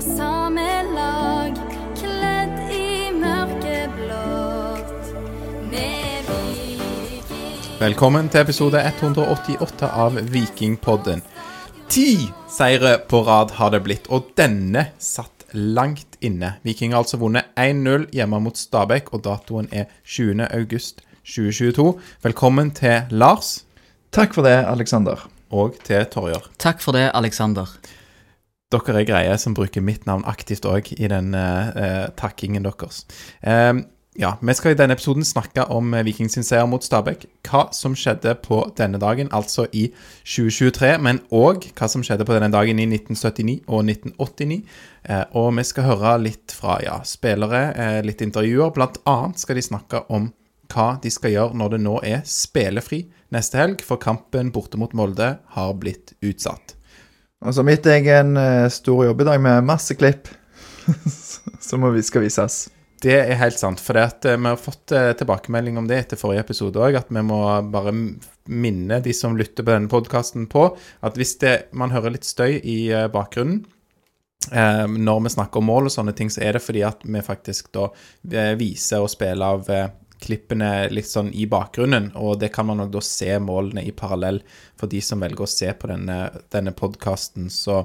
på samme lag, kledd i mørkeblått. Med viking... Velkommen til episode 188 av Vikingpodden. Ti seire på rad har det blitt, og denne satt langt inne. Viking har altså vunnet 1-0 hjemme mot Stabæk, og datoen er 20. august 2022. Velkommen til Lars Takk for det, Aleksander. og til Torjer. Takk for det, Aleksander. Dere er greie som bruker mitt navn aktivt òg i den eh, takkingen deres. Um, ja, Vi skal i denne episoden snakke om eh, Viking seier mot Stabæk. Hva som skjedde på denne dagen, altså i 2023, men òg hva som skjedde på denne dagen i 1979 og 1989. Eh, og vi skal høre litt fra ja, spillere, litt intervjuer. Blant annet skal de snakke om hva de skal gjøre når det nå er spillefri neste helg, for kampen borte mot Molde har blitt utsatt. Altså, midt jeg en eh, stor jobb i dag med masse klipp som vi skal vises. Det er helt sant. For eh, vi har fått eh, tilbakemelding om det etter forrige episode òg, at vi må bare minne de som lytter på denne podkasten på at hvis det, man hører litt støy i bakgrunnen når vi snakker om mål og sånne ting, så er det fordi at vi faktisk da viser og spiller av klippene litt sånn i bakgrunnen, og det kan man nok da se målene i parallell for de som velger å se på denne, denne podkasten. Så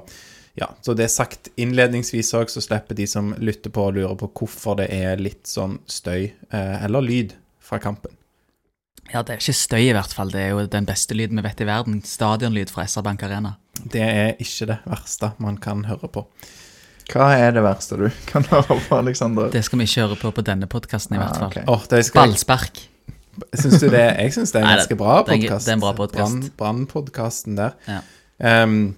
ja, så det er sagt innledningsvis òg, så slipper de som lytter på og lurer på hvorfor det er litt sånn støy eh, eller lyd fra kampen. Ja, det er ikke støy i hvert fall. Det er jo den beste lyden vi vet i verden. Stadionlyd fra SR Bank Arena. Det er ikke det verste man kan høre på. Hva er det verste du kan høre på, Aleksander? Det skal vi ikke høre på på denne podkasten i hvert Ah, fall. ok. Åh, det skal Ballspark. syns du det? Jeg syns det er en ganske bra er podkast. er. Brannpodkasten der. Ja. Um,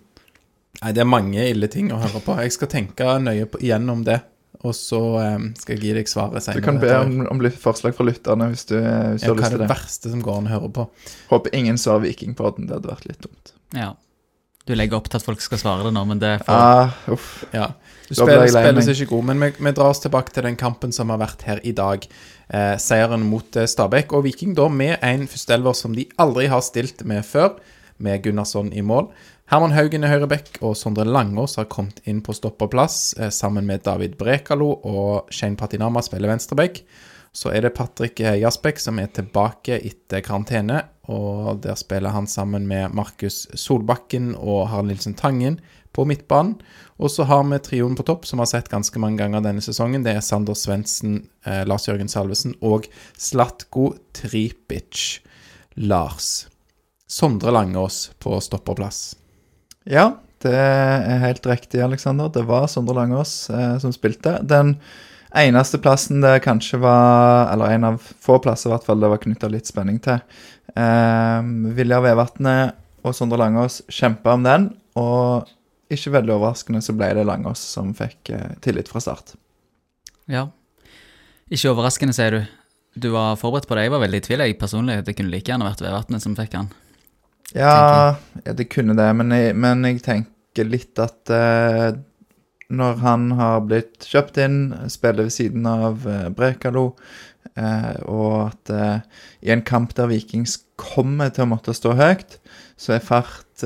nei, det er mange ille ting å høre på. Jeg skal tenke nøye på, gjennom det, og så um, skal jeg gi deg svaret senere. Du kan be om, om forslag fra lytterne hvis du, hvis du ja, har Hva lyst er til det det. verste som går an å høre på? Håper ingen sa Vikingpodden. Det hadde vært litt dumt. Ja. Du legger opp til at folk skal svare det nå, men det får Ah, uff. Ja. Du spiller, seg ikke god, men vi, vi drar oss tilbake til den kampen som har vært her i dag. Eh, seieren mot eh, Stabæk og Viking, da med en førsteelver som de aldri har stilt med før, med Gunnarsson i mål. Herman Haugen er høyrebekk, og Sondre Langås har kommet inn på stoppeplass, eh, sammen med David Brekalo, og Shane Patinama spiller venstrebekk. Så er det Patrick Jaspek som er tilbake etter karantene, og der spiller han sammen med Markus Solbakken og Harald Nilsen Tangen på midtbanen. Og så har vi trioen på topp, som har sett ganske mange ganger denne sesongen. Det er Sander Svendsen, eh, Lars Jørgen Salvesen og Slatko Tripic. Lars. Sondre Langås på stopperplass. Ja, det er helt riktig, Aleksander. Det var Sondre Langås eh, som spilte. Den eneste plassen det kanskje var Eller en av få plasser, i hvert fall, det var knytta litt spenning til. Eh, Viljar Vevatnet og Sondre Langås kjempa om den, og ikke veldig overraskende så ble det Langås som fikk eh, tillit fra start. Ja. Ikke overraskende, sier du. Du var forberedt på det. Jeg var veldig i tvil, jeg personlig. Det kunne like gjerne vært Vevatnet som fikk han. Ja, ja, det kunne det, men jeg, men jeg tenker litt at eh, når han har blitt kjøpt inn, spiller ved siden av eh, Brekalo, eh, og at eh, i en kamp der Vikings kommer til å måtte stå høyt, så er fart,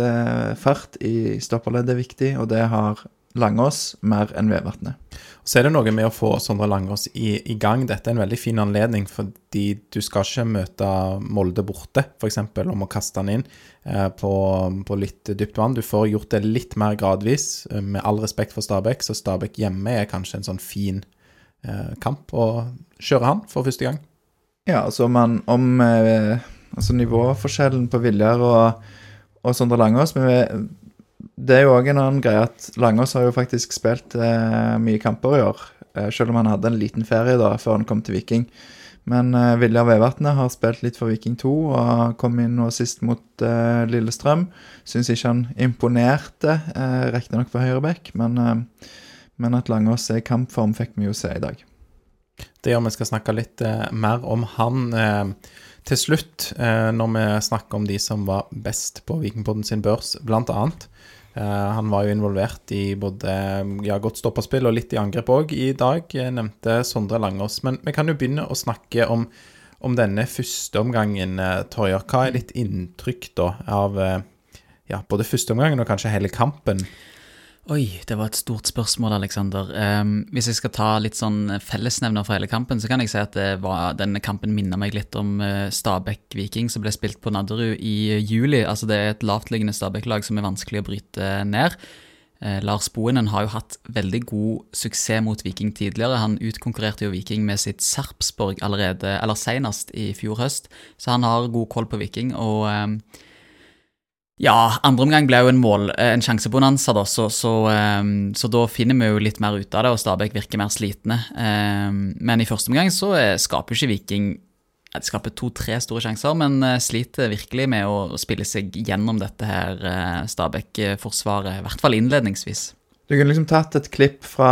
fart i stopperleddet viktig, og det har Langås mer enn Vevatnet. Så er det noe med å få Sondre Langås i, i gang. Dette er en veldig fin anledning, fordi du skal ikke møte Molde borte, f.eks. om å kaste han inn eh, på, på litt dypt vann. Du får gjort det litt mer gradvis, eh, med all respekt for Stabæk. Så Stabæk hjemme er kanskje en sånn fin eh, kamp å kjøre han for første gang. Ja, altså man, om eh, altså nivåforskjellen på Viljar og, og Sondre Langås men vi, Det er jo òg en annen greie at Langås har jo faktisk spilt eh, mye kamper i år. Eh, selv om han hadde en liten ferie da før han kom til Viking. Men eh, Viljar Vevatnet har spilt litt for Viking 2 og kom inn nå sist mot eh, Lillestrøm. Syns ikke han imponerte, eh, riktignok på høyreback, men, eh, Men at Langås er i kampform, fikk vi jo se i dag. Det gjør vi skal snakke litt eh, mer om han eh, til slutt, når vi snakker om de som var best på Vikingpodden sin børs, blant annet. Eh, han var jo involvert i både ja, godt stopperspill og litt i angrep òg i dag, eh, nevnte Sondre Langås. Men vi kan jo begynne å snakke om, om denne første omgangen, eh, Torjer. Hva er ditt inntrykk da av ja, både første omgangen og kanskje hele kampen? Oi, det var et stort spørsmål, Aleksander. Um, hvis jeg skal ta litt sånn fellesnevner for hele kampen, så kan jeg si at var, denne kampen minner meg litt om uh, Stabæk-Viking, som ble spilt på Nadderud i juli. Altså Det er et lavtliggende Stabæk-lag som er vanskelig å bryte ned. Uh, Lars Bohinen har jo hatt veldig god suksess mot Viking tidligere. Han utkonkurrerte jo Viking med sitt Sarpsborg allerede, eller senest i fjor høst, så han har god koll på Viking. og... Um, ja, andre omgang ble jo en mål, eh, en sjansebonanza, da, så, så, um, så, da finner vi jo litt mer ut av det, og Stabæk virker mer slitne. Um, men i første omgang så skaper jo ikke Viking ja, De skaper to-tre store sjanser, men sliter virkelig med å spille seg gjennom dette her Stabæk-forsvaret, i hvert fall innledningsvis. Du kunne liksom tatt et klipp fra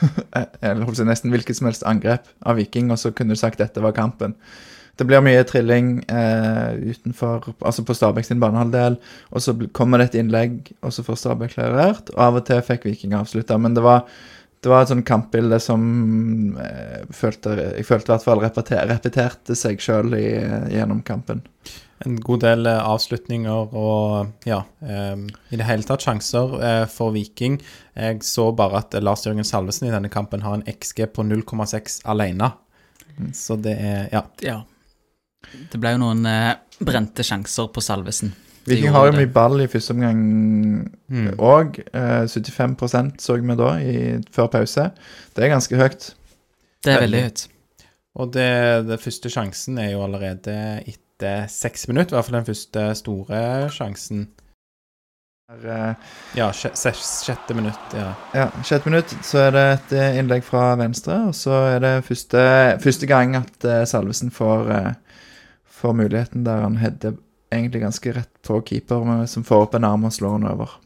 eller holdt seg nesten hvilket som helst angrep av Viking, og så kunne du sagt dette var kampen. Det blir mye trilling eh, utenfor, altså på Stabæk sin banehalvdel. Og så kommer det et innlegg, og så får Stabæk klarert. Og av og til fikk Viking avslutta. Men det var, det var et sånt kampbilde som eh, følte, jeg følte i hvert fall repeter, repeterte seg sjøl gjennom kampen. En god del eh, avslutninger og ja, eh, i det hele tatt sjanser eh, for Viking. Jeg så bare at Lars Jørgen Salvesen i denne kampen har en XG på 0,6 alene. Så det er ja. ja. Det ble jo noen eh, brente sjanser på Salvesen. Viking har jo mye ball i første omgang òg. Mm. Eh, 75% så vi da i, før pause. Det er ganske høyt. Det er veldig høyt. Og det, det første sjansen er jo allerede etter seks minutter, i hvert fall den første store sjansen. Her, eh, ja, sjette minutt. Ja. ja, sjette minutt. Så er det et eh, innlegg fra venstre, og så er det første, første gang at eh, Salvesen får eh, får muligheten der han header egentlig ganske rett på keeper, som får opp en arm og slår han over.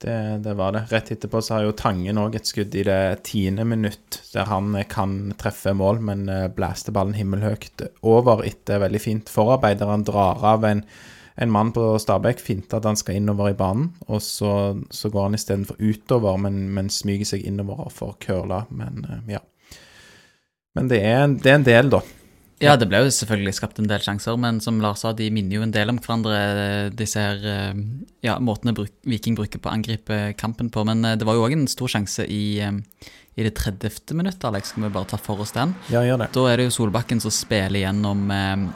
Det, det, var det. Rett etterpå så har jo Tangen òg et skudd i det tiende minutt, der han kan treffe mål, men eh, blæste ballen himmelhøyt over etter veldig fint forarbeid, der han drar av en, en mann på Stabæk, finter at han skal innover i banen, og så, så går han istedenfor utover, men, men smyger seg innover og får curla. Men eh, ja. Men det er, det er en del, da. Ja, det ble jo selvfølgelig skapt en del sjanser, men som Lars sa, de minner jo en del om hverandre, disse her eh, ja, måtene bruk, Viking bruker på å angripe kampen på. Men eh, det var jo òg en stor sjanse i, eh, i det 30. minuttet, Alex. Skal vi bare ta for oss den? Ja, gjør det. Da er det jo Solbakken som spiller gjennom eh,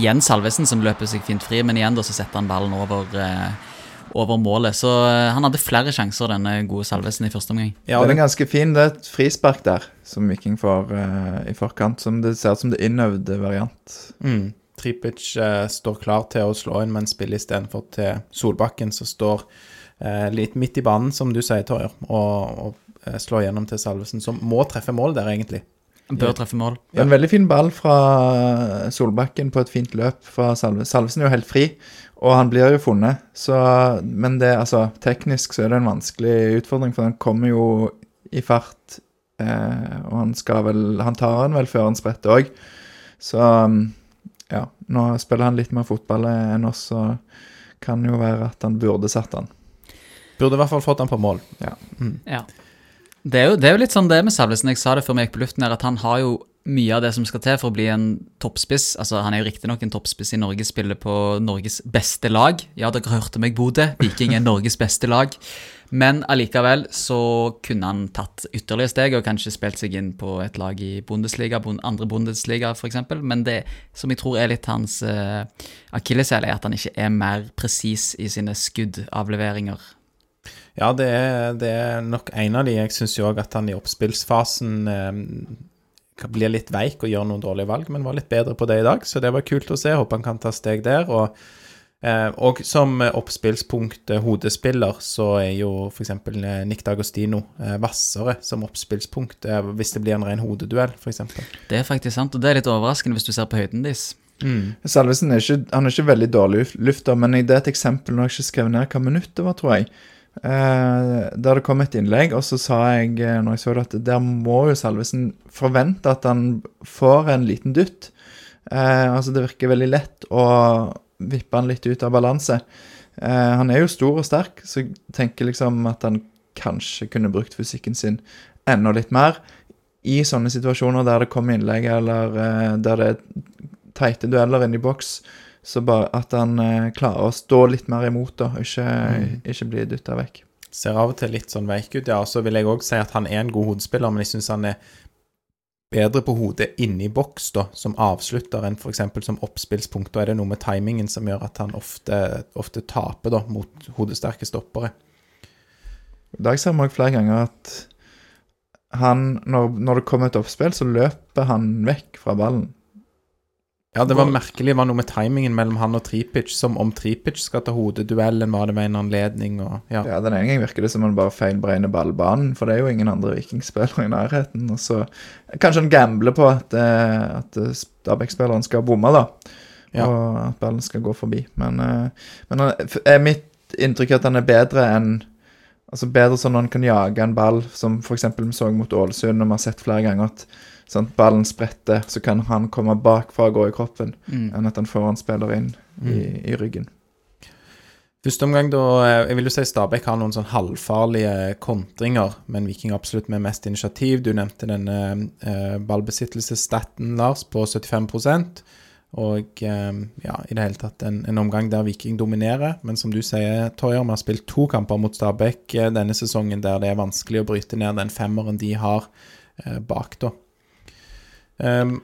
Igjen Salvesen som løper seg fint fri, men igjen da så setter han ballen over eh, over målet. Så eh, han hadde flere sjanser, denne gode Salvesen, i første omgang. Ja, det er ganske fin. Det er et frispark der som Viking får uh, i forkant. Som det ser ut som det innøvde variant. Mm. Tripic uh, står klar til å slå inn, men spiller istedenfor til Solbakken, som står uh, litt midt i banen, som du sier, Torjer, og, og slår gjennom til Salvesen, som må treffe mål der, egentlig. Bør treffe mål. Ja. En veldig fin ball fra Solbakken på et fint løp fra Salvesen. Salvesen er jo helt fri, og han blir jo funnet. Så, men det, altså, teknisk så er det en vanskelig utfordring, for han kommer jo i fart. Eh, og han skal vel Han tar den vel før han spretter òg. Så ja, nå spiller han litt mer fotball enn oss, så kan det jo være at han burde satt den. Burde i hvert fall fått den på mål. Ja. Mm. ja. Det er, jo, det er, jo, litt sånn det med Salvesen. Jeg sa det før vi gikk på luften her, at han har jo mye av det som skal til for å bli en toppspiss. Altså, Han er jo riktignok en toppspiss i Norge, spiller på Norges beste lag. Ja, dere hørte meg, Bodø. Viking er Norges beste lag. Men allikevel så kunne han tatt ytterligere steg og kanskje spilt seg inn på et lag i Bundesliga, andre Bundesliga f.eks. Men det som jeg tror er litt hans uh, akilleshæl, er at han ikke er mer presis i sine skuddavleveringer. Ja, det er, det er nok en av de. Jeg syns jo òg at han i oppspillsfasen eh, blir litt veik og gjør noen dårlige valg, men var litt bedre på det i dag, så det var kult å se. Håper han kan ta steg der. Og, eh, og som oppspillspunkt eh, hodespiller, så er jo f.eks. Eh, Nick D'Agostino eh, hvassere som oppspillspunkt eh, hvis det blir en ren hodeduell, f.eks. Det er faktisk sant, og det er litt overraskende hvis du ser på høyden deres. Mm. Salvesen er ikke, han er ikke veldig dårlig lufta, men det er et eksempel når jeg ikke skrev ned hva minutt det var, tror jeg. Eh, der det kom et innlegg, og så sa jeg eh, når jeg så det, at der må jo Salvesen forvente at han får en liten dytt. Eh, altså Det virker veldig lett å vippe han litt ut av balanse. Han er jo stor og sterk, så jeg tenker liksom at han kanskje kunne brukt fysikken sin enda litt mer. I sånne situasjoner der det kommer innlegg, eller der det er teite dueller inne i boks, så bare at han eh, klarer å stå litt mer imot, da, og ikke, ikke bli dytta vekk. Ser av og til litt sånn veik ut, ja. Og så vil jeg òg si at han er en god hodespiller, men jeg syns han er bedre på hodet inni boks da, som avslutter enn f.eks. som oppspillspunkt. Da er det noe med timingen som gjør at han ofte, ofte taper da, mot hodesterke stoppere. I dag ser vi òg flere ganger at han, når, når det kommer et oppspill, så løper han vekk fra ballen. Ja, det var merkelig. Det var noe med timingen mellom han og Tripic, som om Tripic skal ta hodeduellen, var det ved en anledning og ja. Ja, Den ene gangen virker det som han bare feilberegner ballbanen, for det er jo ingen andre vikingspillere i nærheten. Og så kanskje han gambler på at, eh, at Stabæk-spilleren skal bomme, da. Ja. Og at ballen skal gå forbi. Men, eh, men er mitt inntrykk at han er bedre enn Altså bedre sånn når han kan jage en ball, som f.eks. vi så mot Ålesund, og vi har sett flere ganger at sånn, ballen spretter, så kan han komme bakfra og gå i kroppen, Mm. enn at han får en spiller inn i, i ryggen. Første omgang, da eh, Jeg vil jo si Stabæk har noen sånn halvfarlige kontringer, men Viking absolutt med mest initiativ. Du nevnte denne eh, ballbesittelsesstaten, Lars, på 75 Og eh, ja, i det hele tatt en, en omgang der Viking dominerer. Men som du sier, Toyer, vi har spilt to kamper mot Stabæk eh, denne sesongen der det er vanskelig å bryte ned den femmeren de har eh, bak, da. Ehm,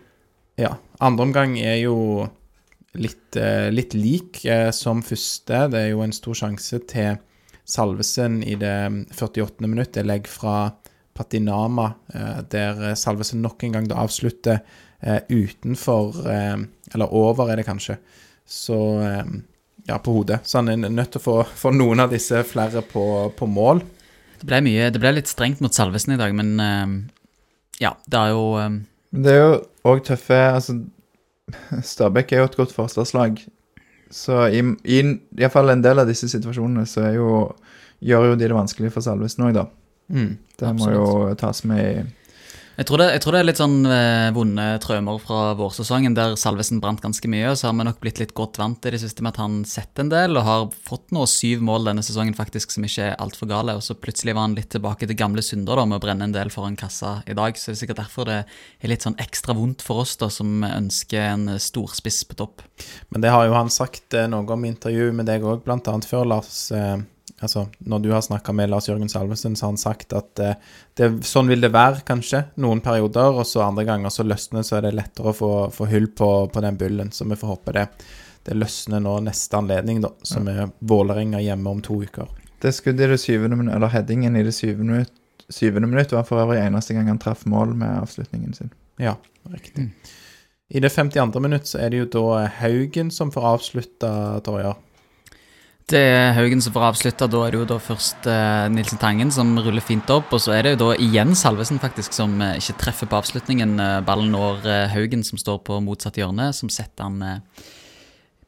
ja. Andre omgang er jo litt, uh, litt lik uh, som første. Det er jo en stor sjanse til Salvesen i det 48. minutt. Det legg fra Patinama, uh, der Salvesen nok en gang da avslutter utenfor Eller over, er det kanskje. Så ja, på hodet. Så han er nødt til å få, få noen av disse flere på, på mål. Det ble, mye, det ble litt strengt mot Salvesen i dag, men ja, det er jo Men det er jo òg tøffe Altså, Stabæk er jo et godt forsvarslag. Så i, i iallfall en del av disse situasjonene så er jo gjør jo de det vanskelig for Salvesen òg, da. Mm. Det må jo tas med i Jeg tror, det, jeg tror det er litt sånn eh, vonde traumer fra vårsesongen, der Salvesen brant ganske mye. Og så har vi nok blitt litt godt vant til det siste med at han setter en del, og har fått nå syv mål denne sesongen faktisk som ikke er altfor gale. Og så plutselig var han litt tilbake til gamle synder da, med å brenne en del foran kassa i dag. Så det er sikkert derfor det er litt sånn ekstra vondt for oss da, som ønsker en storspiss på topp. Men det har jo han sagt eh, noe om i intervju med deg òg, annet før, Lars. Eh, altså, når du har snakka med Lars Jørgen Salvesen, så har han sagt at eh, det, sånn vil det være, kanskje, noen perioder, og så andre ganger så løsner så er det lettere å få, få hull på, på den bullen. Så vi får håpe det, det løsner nå neste anledning, da, som er Vålerenga hjemme om to uker. Det skuddet i det syvende minutt, eller headingen i det syvende minutt, syvende minutt var for øvrig eneste gang han traff mål med avslutningen sin. Ja, riktig. I det 52. minutt så er det jo da Haugen som får avslutta, Torjar. Det er Haugen som får avslutta. Da er det jo da først eh, Nilsen Tangen som ruller fint opp. Og så er det jo da igjen Salvesen faktisk som eh, ikke treffer på avslutningen. Eh, ballen når eh, Haugen som står på motsatt hjørne, som setter han eh,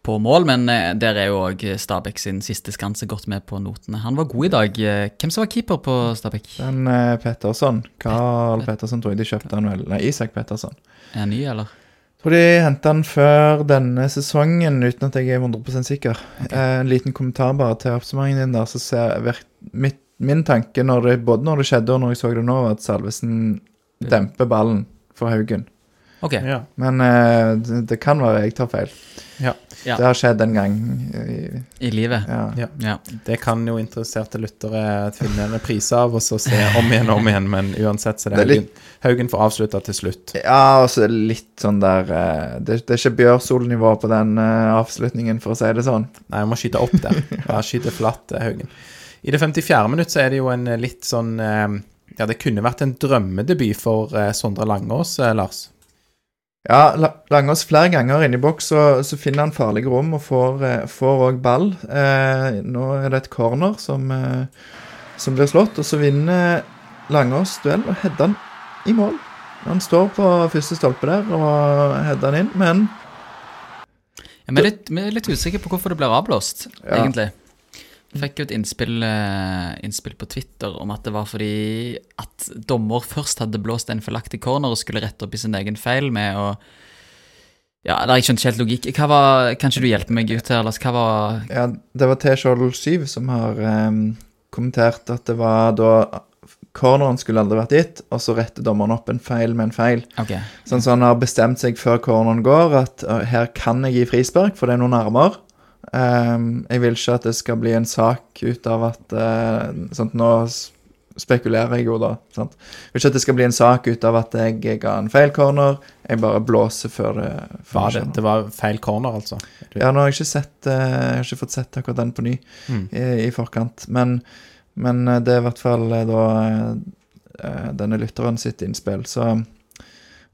på mål. Men eh, der er jo òg Stabæk sin siste skanse godt med på notene. Han var god i dag. Eh, Hvem som var keeper på Stabæk? Den eh, Petterson, Carl Petterson tror jeg de kjøpte han vel Nei, Isak Petterson. Er han ny, eller? Tror de henta han før denne sesongen, uten at jeg er 100 sikker. Eh, en liten kommentar bare til oppsummeringen din der. så ser jeg, mitt, Min tanke, når det, både når det skjedde og når jeg så det nå, var at Salvesen demper ballen for Haugen. Ok. Ja. Men eh, det, det kan være jeg tar feil. Ja. Ja. Det har skjedd en gang. I, I livet. ja. Ja. Ja. Det kan jo interesserte lyttere finne en reprise av, og så se om igjen og om igjen, men uansett så er det, Det er litt- Haugen, Haugen får avslutta til slutt. Ja, og så er det litt sånn der eh, Det, det er ikke Bjørsol-nivå på den eh, avslutningen, for å si det sånn. Nei, jeg må skyte opp der. Ja, skyte flatt, eh, Haugen. I det 54. minutt så er det jo en litt sånn Ja, det kunne vært en drømmedebut for Sondre Langås, Lars. Ja, La- Langås flere ganger inne i boks, så, så finner han farlige rom og får eh, òg ball. Eh, nå er det et corner som, eh, som blir slått, og så vinner Langås duell og header han i mål. Han står på første stolpe der og header han inn, men Ja, vi, er litt, litt usikre på hvorfor det blir avblåst, Ja. egentlig. Fikk jo et innspill, eh, innspill på Twitter om at det var fordi at dommer først hadde blåst en feilaktig corner og skulle rette opp i sin egen feil med å Ja, det jeg ikke ikke helt logikk. Hva var, kan ikke du hjelpe meg ut her, Lars? Hva var Ja, det var T-Skjold7 som har um, kommentert at det var da Corneren skulle aldri vært gitt, og så retter dommeren opp en feil med en feil. Okay. Sånn så han har bestemt seg før corneren går at her kan jeg gi frispark, for det er noen armer. Ehm, jeg vil ikke at det skal bli en sak ut av at eh, sant, Nå spekulerer jeg jo, da. Sant? Jeg vil ikke at det skal bli en sak ut av at jeg ga en feil corner. Jeg bare blåser før det Var det det, var feil corner, altså. Du- Ja, nå har jeg ikke sett eh, Jeg har ikke fått sett akkurat den på ny Mm. i, i forkant. Men, men eh, det er i hvert fall eh, da eh, eh, denne lytteren sitt innspill. Så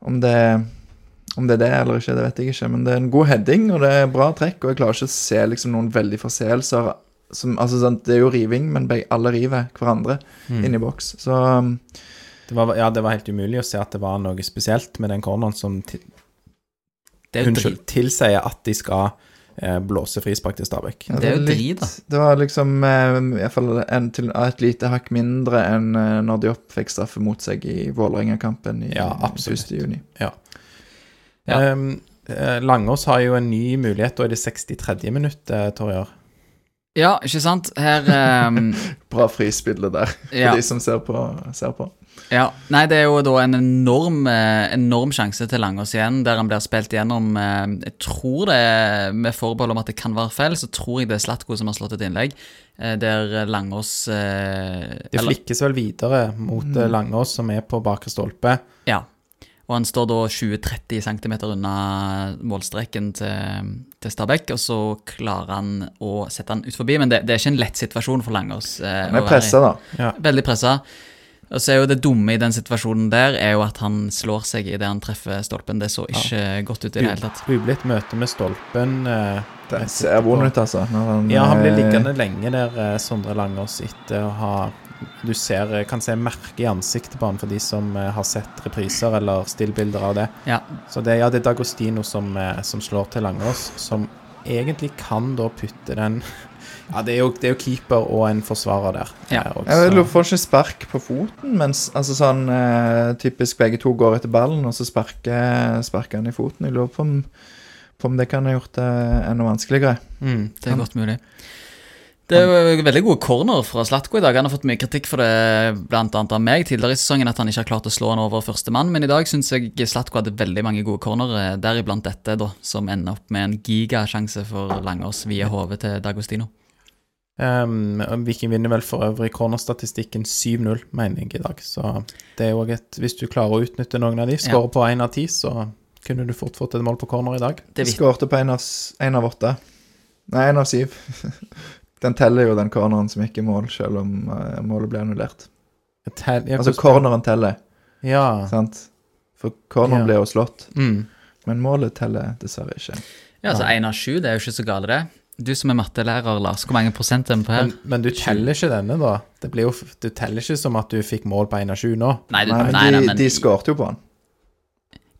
om det, om det er det eller ikke, det vet jeg ikke. Men det er en god heading, og det er bra trekk. Og jeg klarer ikke å se liksom noen veldig forseelser. Som, altså, sånn, det er jo riving, men begge, alle river hverandre Mm. inni boks. Så um, Det var, ja, det var helt umulig å se at det var noe spesielt med den corneren som til, Det er unnskyld, tilsier at de skal eh, blåse frispark til Stabæk. ja, Det er jo drit, da. Det var liksom eh, i hvert fall en, til, et lite hakk mindre enn eh, når de fikk straffe mot seg i Vålerenga-kampen i Ja, absolutt. 1. Ja. Eh, Langås har jo en ny mulighet da er det 63. minutt, eh, Torjar. Ja, ikke sant? Her um... Bra frispillet der, for Ja. de som ser på. Ser på. Ja, nei, det er jo da en enorm, eh, enorm sjanse til Langås igjen, der han blir spilt gjennom Jeg tror det, med forbehold om at det kan være feil, så tror jeg det er Slatko som har slått et innlegg, eh, der Langås eh, Det flikkes vel videre mot Mm. Langås, som er på bakre stolpe. Ja. Og han står da 20-30 cm unna målstreken til, til Stabæk, og så klarer han å sette han ut forbi. Men det, det er ikke en lett situasjon for Langås. eh, Han er pressa, da. Ja. Veldig pressa. Og så er jo det dumme i den situasjonen der, er jo at han slår seg idet han treffer stolpen. Det så ikke godt ut i det hele tatt. Ublidt møte med stolpen. eh, Den ser vond ut, altså. Når han, Ja, han blir eh, liggende lenge der, eh, Sondre Langås, etter å ha Du ser, eh, kan se merke i ansiktet på han for de som eh, har sett repriser eller stillbilder av det. Ja. Så det, ja, det er Dagostino som, eh, som slår til Langås, som egentlig kan da putte den Ja, det er jo, det er jo keeper og en forsvarer der. Ja. også. Jeg lurer, får ikke spark på foten, mens altså sånn eh, typisk begge to går etter ballen, og så sparker, sparker han i foten. Jeg lurer på om, på om det kan ha gjort det enda vanskeligere. mm. Det er godt mulig. Det er jo veldig gode corner fra Slatko i dag. Han har fått mye kritikk for det, blant annet av meg tidligere i sesongen, at han ikke har klart å slå han over førstemann. Men i dag syns jeg Slatko hadde veldig mange gode corner, deriblant dette, da, som ender opp med en gigasjanse for Langås via hodet til Dagostino. Um, Viking vinner vel for øvrig cornerstatistikken 7-0, mener jeg, i dag. Så det er jo et Hvis du klarer å utnytte noen av de, skårer på én av ti, så kunne du fort fått et mål på corner i dag. Viktig. skårte på én av, en av åtte. Nei, én av syv. den teller jo den corneren som ikke er mål, selv om uh, målet ble annullert. Tell, ja, Altså corneren teller, Ja. sant? For corneren Ja. ble jo slått, Mm. men målet teller dessverre ikke. Ja, altså én av sju, det er jo ikke så gale, det. Du som er mattelærer, Lars, hvor mange prosent er vi på her? Men, men du teller ikke denne, da. Det blir jo, du teller ikke som at du fikk mål på 1 av 7 nå. Nei, du, Nei, nei, men nei, de, men de skårte jo på han.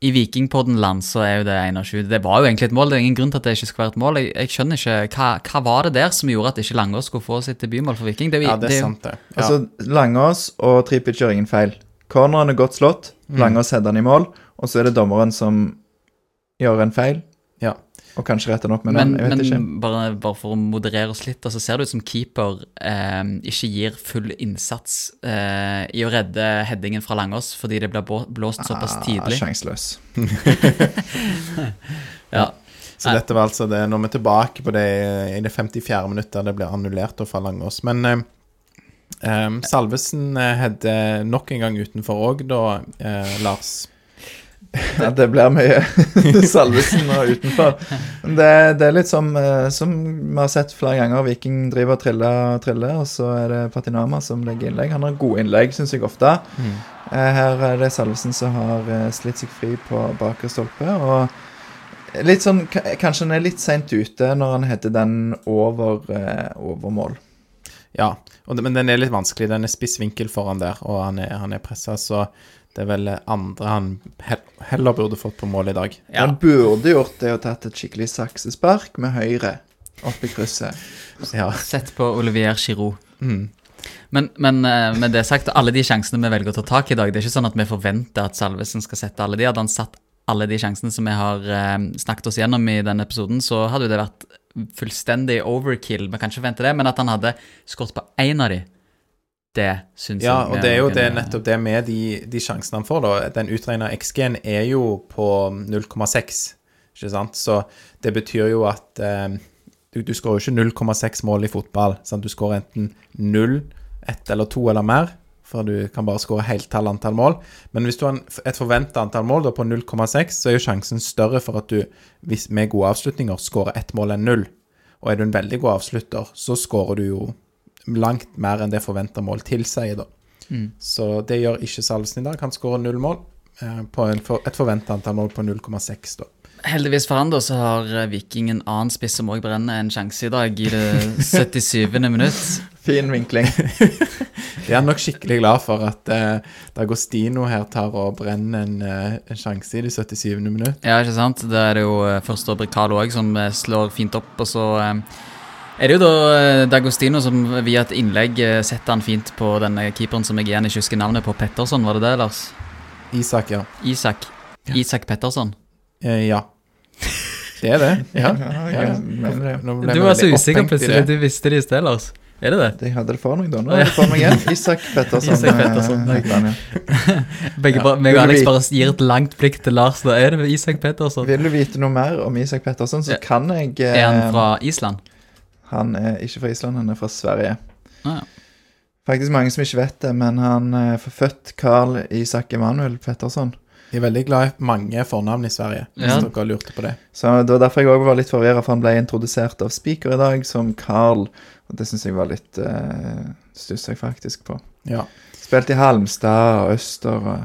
I Vikingpodden-land så er jo det én av sju. Det var jo egentlig et mål, det er ingen grunn til at det ikke skulle være et mål. Jeg, jeg skjønner ikke, hva, hva var det der som gjorde at ikke Langås skulle få sitt debutmål for Viking? Det, Ja, det er det, sant, det. Ja. Altså, Langås og Tripic gjør ingen feil. Corneren er godt slått, Mm. Langås header den i mål, og så er det dommeren som gjør en feil. Og kanskje rette den opp med Men, den. Jeg vet ikke. men bare, bare for å moderere oss litt, så ser det ut som keeper eh, ikke gir full innsats eh, i å redde headingen fra Langås, fordi det blir blåst såpass Ah, tidlig. Sjanseløs. Ja. Så Nei. dette var altså det Nå er vi tilbake på det i det 54. minuttet det ble annullert fra Langås. Men eh, eh, Salvesen eh, hadde nok en gang utenfor òg, da, eh, Lars. Ja, det blir mye Salvesen og utenfor. Det, det er litt som, eh, som vi har sett flere ganger. Viking driver og triller og triller, og så er det Patinama som legger innlegg. Han har gode innlegg, syns jeg ofte. Mm. Eh, Her er det Salvesen som har eh, slitt seg fri på bakre stolpe. Og litt sånn, kanskje han er litt seint ute når han heter den over, over mål. Ja, det, men den er litt vanskelig. Den er spiss vinkel foran der, og han er, han er pressa, så det er vel andre han heller burde fått på mål i dag. Ja. Han burde gjort det og tatt et skikkelig saksespark med høyre. Opp i krysset. Ja. Sett på Olivier Giroud. Mm. Men, men eh, med det sagt, alle de sjansene vi velger å ta tak i i dag, det er ikke sånn at vi forventer at Salvesen skal sette alle de. Hadde han satt alle de sjansene som vi har eh, snakket oss gjennom i denne episoden, så hadde det vært fullstendig overkill. Vi kan ikke forvente det, men at han hadde skåret på én av de, det syns Ja, jeg og det er jo det, nettopp det med de, de sjansene han får, da. Den utregna XG-en er jo på 0,6, ikke sant? Så det betyr jo at eh, du, du skårer jo ikke 0,6 mål i fotball. Sant? Du skårer enten 0, 1 eller 2 eller mer, for du kan bare skåre heltall antall mål. Men hvis du har et forventa antall mål da, på 0,6, så er jo sjansen større for at du hvis, med gode avslutninger skårer ett mål enn null. Og er du en veldig god avslutter, så skårer du jo langt mer enn det forventa mål tilsier, da. Så det gjør ikke Salvesen i dag. Han skårer null mål eh, på for, et forventa antall mål på 0,6, da. Heldigvis for han da, så har eh, Viking en annen spiss som òg brenner en sjanse i dag, i det 77. minutt. Fin vinkling. Jeg er nok skikkelig glad for at eh, Dagostino her tar og brenner en, eh, en sjanse i det 77. minutt. Ja, ikke sant? Da er det jo eh, første Bricalo òg som slår fint opp, og så eh, er det jo da eh, D'Agostino som via et innlegg eh, setter han fint på denne keeperen som jeg igjen ikke husker navnet på. Petterson, var det det, Lars? Isak, ja. Isak. Isak Petterson. Eh, ja. Det er det. Ja. Ja, ja. Du var så usikker plutselig. Du visste det i sted, Lars. Er det det? De hadde det for meg da. Nå er det for meg igjen. Isak Petterson. Isak Petterson. Begge, Ja. meg og Alex bare gir et langt blikk til Lars. Da er det Isak Petterson. Vil du vite noe mer om Isak Petterson, så Ja. kan jeg eh, Er han fra Island? Han er ikke fra Island, han er fra Sverige. Ah, ja. Faktisk mange som ikke vet det, men han er forfødt Carl Isak Emanuel Petterson. Jeg er veldig glad i mange fornavn i Sverige, hvis Ja. dere lurte på det. Så Det var derfor jeg også var litt forvirra, for han ble introdusert av speaker i dag som Carl. Og det syns jeg var litt uh, Stussa jeg faktisk på. Ja. Spilte i Halmstad og Øster og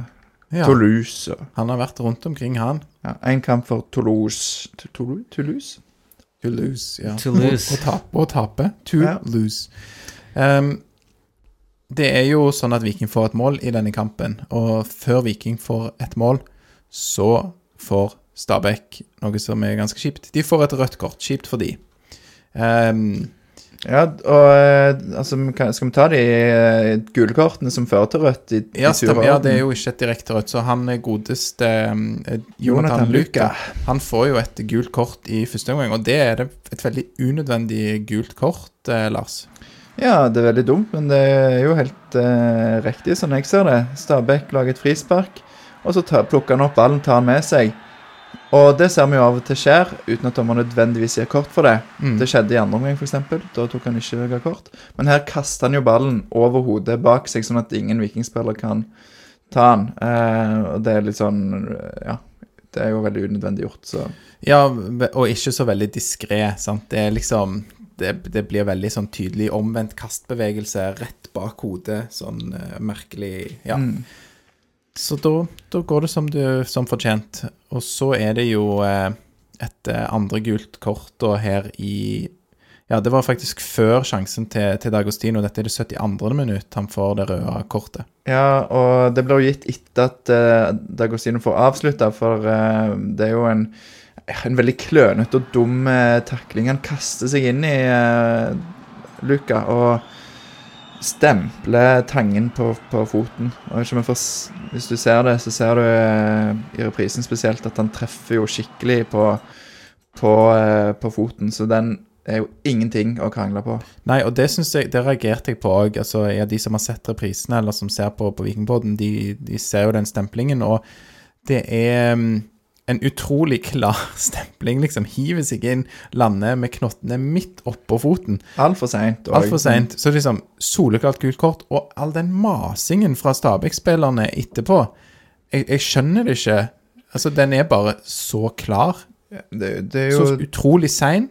ja. Toulouse. Og, Han har vært rundt omkring, han. ja, en kamp for Toulouse Toulouse? Toulouse? lose, ja. To lose. Å, å tape. To Ja. lose. Um, det er jo sånn at Viking får et mål i denne kampen, og før Viking får et mål, så får Stabæk noe som er ganske kjipt. De får et rødt kort. Kjipt for de. Um, Ja, og eh, altså, skal vi ta de eh, gule kortene som fører til rødt i, ja, stemmer. ja, det er jo ikke et direkte rødt, så han godeste eh, Jonathan Jonathan. Luka. Han får jo et gult kort i første omgang, og det er et veldig unødvendig gult kort, eh, Lars. Ja, det er veldig dumt, men det er jo helt eh, riktig, sånn jeg ser det. Stabæk lager et frispark, og så tar, plukker han opp ballen, tar han med seg. Og det ser vi jo av og til skjer, uten at dommer nødvendigvis gir kort for det. Mm. Det skjedde i andre omgang, f.eks. Da tok han ikke ga kort. Men her kaster han jo ballen over hodet bak seg, sånn at ingen vikingspiller kan ta han. Eh, og det er litt sånn Ja. Det er jo veldig unødvendig gjort, så Ja, og ikke så veldig diskré, sant. Det er liksom det, det blir veldig sånn tydelig omvendt kastbevegelse rett bak hodet. Sånn uh, merkelig Ja. mm. Så da, da går det som, du, som fortjent. Og så er det jo eh, et eh, andre gult kort da her i Ja, det var faktisk før sjansen til, til Dagostino. Dette er det 72. minutt han får det røde kortet. Ja, og det ble jo gitt etter at uh, Dagostino får avslutta, for eh, det er jo en, en veldig klønete og dum uh, takling. Han kaster seg inn i Luka og stempler tangen på, på foten. Får, hvis du ser det, så ser du eh, i reprisen spesielt at han treffer jo skikkelig på, på, eh, på foten, så den er jo ingenting å krangle på. Nei, og det jeg, det reagerte jeg på òg. Altså, ja, de som har sett reprisene, eller som ser på, på Vikingpodden, de, de ser jo den stemplingen, og det er mm, en utrolig klar stempling, liksom. Hiver seg inn, lander med knottene midt oppå foten. Altfor seint. Altfor seint. Så liksom soleklart gult kort, og all den masingen fra Stabæk-spillerne etterpå jeg, jeg skjønner det ikke. Altså, den er bare så klar. Det, det jo Så utrolig sein,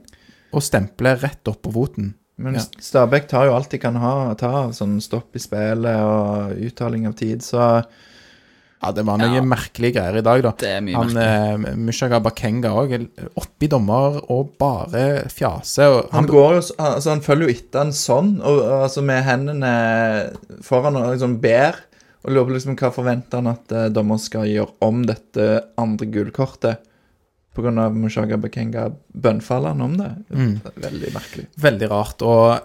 og stempler rett oppå foten. Men Ja. Stabæk tar jo alt de kan ha, ta av sånn stopp i spillet og uttaling av tid, så Ja, det var noen Ja. merkelige greier i dag, da. Det er mye Han merkelig. eh, Mushaga Bakenga òg oppi dommer og bare fjaser. Og han, går jo, altså han følger jo etter han sånn, og, og altså med hendene foran og liksom ber, og lurer på liksom hva forventer han at eh, dommer skal gjøre om dette andre gullkortet pga. Mushaga Bakenga bønnfaller han om det. Mm. Veldig merkelig. Veldig rart. Og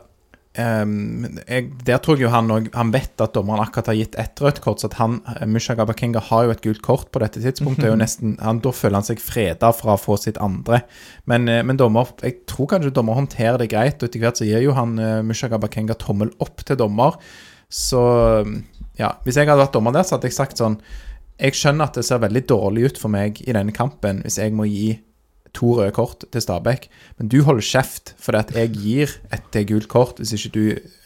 ehm, jeg, der tror jeg jo han Han vet at dommeren akkurat har gitt ett rødt kort, så at han Musha Gabakenga har jo et gult kort på dette tidspunktet. er jo nesten, han, Da føler han seg freda fra å få sitt andre. Men, eh, men dommer Jeg tror kanskje dommer håndterer det greit, og etter hvert så gir jo han uh, Musha Gabakenga tommel opp til dommer. Så ja, hvis jeg hadde vært dommer der, så hadde jeg sagt sånn Jeg skjønner at det ser veldig dårlig ut for meg i denne kampen hvis jeg må gi to røde kort til Stabæk, men du holder kjeft for at jeg gir et gult kort hvis ikke du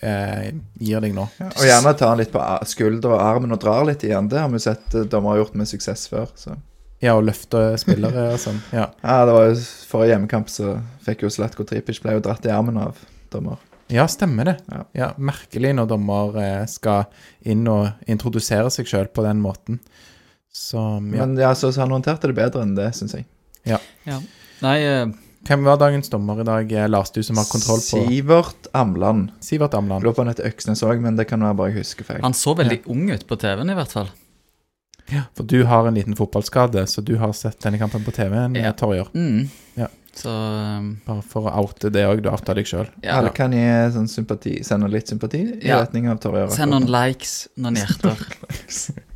eh, gir deg nå. Og gjerne ta han litt på skulder og armen og drar litt igjen. Det har vi sett eh, dommere har gjort med suksess før. Så. Ja, og løfte spillere og sånn. Ja. Ja, det var jo Forrige hjemmekamp så fikk jo Slatko Tripic ble jo dratt i armen av dommer. ja, stemmer det. Ja. Ja, Merkelig når dommer eh, skal inn og introdusere seg sjøl på den måten. Så ja. Men ja, så, så han håndterte det bedre enn det, syns jeg. Ja. Nei, eh, Hvem var dagens dommer i dag, Lars, du som har kontroll på Sivert Amland. Sivert Amland? Lå på han heter Øksnes òg, men det kan være bare jeg husker feil. han så veldig ung ut på TV-en, i hvert fall. Ja, For du har en liten fotballskade, så du har sett denne kampen på TV-en, Ja. Torjer. Mm. Ja. Så um, Bare for å oute det òg, du outa deg sjøl. ja. Alle kan gi sånn sympati, sende litt sympati i Ja. retning av Torjer. Send noen likes, noen hjerter.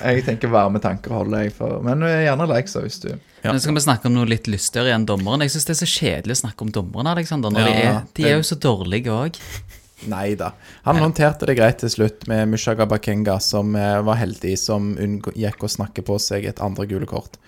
Jeg tenker varme tanker holder jeg for. Men eh, gjerne likes hvis du Ja. Nå skal vi snakke om noe litt lystigere enn dommeren. Jeg syns det er så kjedelig å snakke om dommerne, Alexander. Når de, er, de er jo så dårlige òg. Nei da. Han håndterte det greit til slutt med Mushaga Bakenga, som eh, var heldig, som unngikk å snakke på seg et andre gule kort.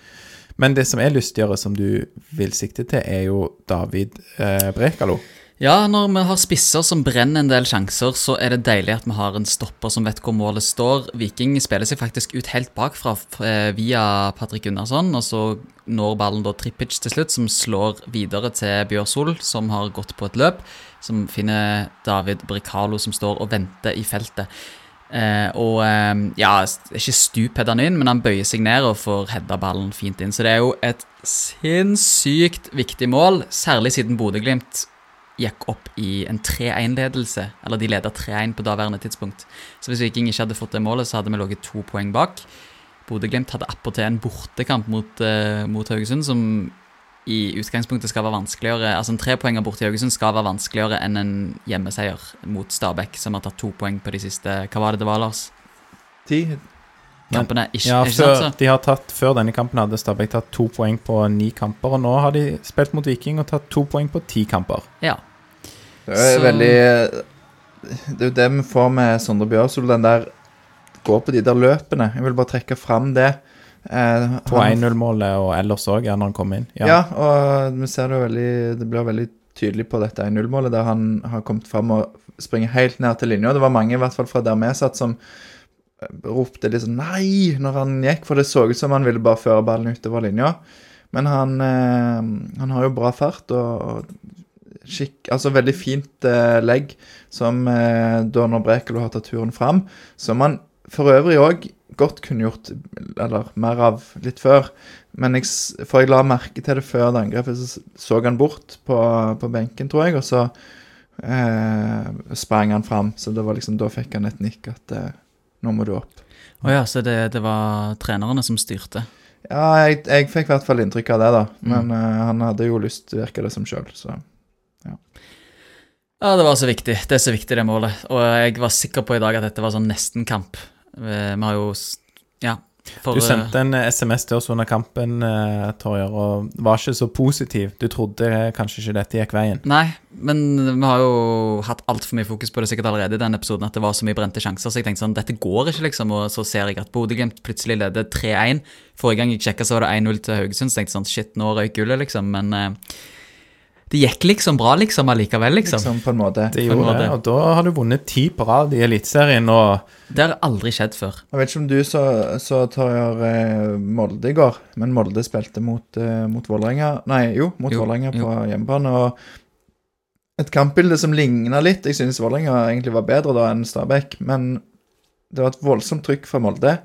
Men det som er lystigere, som du vil sikte til, er jo David eh, Brekalo. Ja, når vi har spisser som brenner en del sjanser, så er det deilig at vi har en stopper som vet hvor målet står. Viking spiller seg faktisk ut helt bakfra eh, via Patrick Gunnarsson, og så når ballen da Trippic til slutt, som slår videre til Bjørsol, som har gått på et løp, som finner David Bricalo som står og venter i feltet. Eh, og eh, ja, ikke stup han inn, men han bøyer seg ned og får heada ballen fint inn. Så det er jo et sinnssykt viktig mål, særlig siden Bodø-Glimt gikk opp i en 3-1-ledelse. Eller de leda 3-1 på daværende tidspunkt. Så hvis Viking ikke hadde fått det målet, så hadde vi ligget to poeng bak. Bodø-Glimt hadde attpåtil en bortekamp mot, uh, mot Haugesund som i utgangspunktet skal være vanskeligere Altså en trepoenger borte i Haugesund skal være vanskeligere enn en hjemmeseier mot Stabæk, som har tatt to poeng på de siste Hva var det det var, Lars? Ti? Kampene? Ikke, Ja, ikke før, sant, så? de har tatt, før denne kampen hadde Stabæk tatt to poeng på ni kamper, og nå har de spilt mot Viking og tatt to poeng på ti kamper. Ja. Det er Så- veldig Det er jo det vi får med Sondre Bjørsol, den der Gå på de der løpene. Jeg vil bare trekke fram det. Eh, På 1-0-målet og ellers òg, ja, når han kom inn. Ja. og vi ser det jo veldig Det blir veldig tydelig på dette 1-0-målet, der han har kommet fram og springer helt ned til linja. Det var mange, i hvert fall fra der vi satt, som eh, ropte litt sånn nei når han gikk, for det så ut som han ville bare føre ballen utover linja. Men han, eh, han har jo bra fart og, og skikk, altså veldig fint eh, legg, som eh, når Brekalo har tatt turen fram, som han for øvrig òg godt kunne gjort eller mer av litt før. Men jeg, for jeg la merke til det før det angrepet, så så han bort på, på benken, tror jeg, og så eh, sprang han fram. Så det var liksom, da fikk han et nikk at eh, nå må du opp. Å ja, så det, det var trenerne som styrte. Ja, jeg, jeg fikk i hvert fall inntrykk av det, da. Mm. Men eh, han hadde jo lyst, virka det som sjøl, så Ja, det var så viktig. Det er så viktig, det målet. Og jeg var sikker på i dag at dette var sånn nesten-kamp. Eh, Vi har jo Ja. For, Du eh, sendte en eh, SMS til oss under kampen, eh, Torjer, og var ikke så positiv. Du trodde eh, kanskje ikke dette gikk veien. Nei, men vi har jo hatt altfor mye fokus på det sikkert allerede i den episoden, at det var så mye brente sjanser, så jeg tenkte sånn, dette går ikke, liksom. Og så ser jeg at Bodø-Glimt plutselig leder 3-1. Forrige gang jeg sjekka, så var det 1-0 til Haugesund, så tenkte jeg sånn, shit, nå røyk gullet, liksom. Men eh, det gikk liksom bra, liksom, allikevel, liksom. liksom på en måte. Det gjorde måte. det, og da har du vunnet ti på rad i Eliteserien, og Det har aldri skjedd før. Jeg vet ikke om du så, så tar eh, Molde i går, men Molde spilte mot, eh, mot Vålerenga Nei, jo, mot Vålerenga på hjemmebane. Og et kampbilde som ligna litt. Jeg synes Vålerenga egentlig var bedre da enn Stabæk, men det var et voldsomt trykk fra Molde.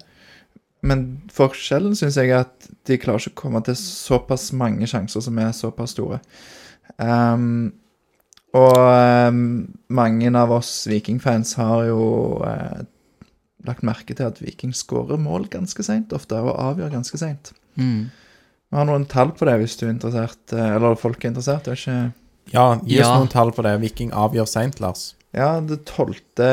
Men forskjellen syns jeg er at de klarer ikke å komme til såpass mange sjanser som er såpass store. Ehm, og um, mange av oss Viking-fans har jo uh, lagt merke til at Viking skårer mål ganske seint ofte, og avgjør ganske seint. Mm. Vi har noen tall på det hvis du er interessert, eh, eller folk er interessert. Er ikke Ja, gi oss Ja. noen tall på det. Viking avgjør seint, Lars. Ja, det tolvte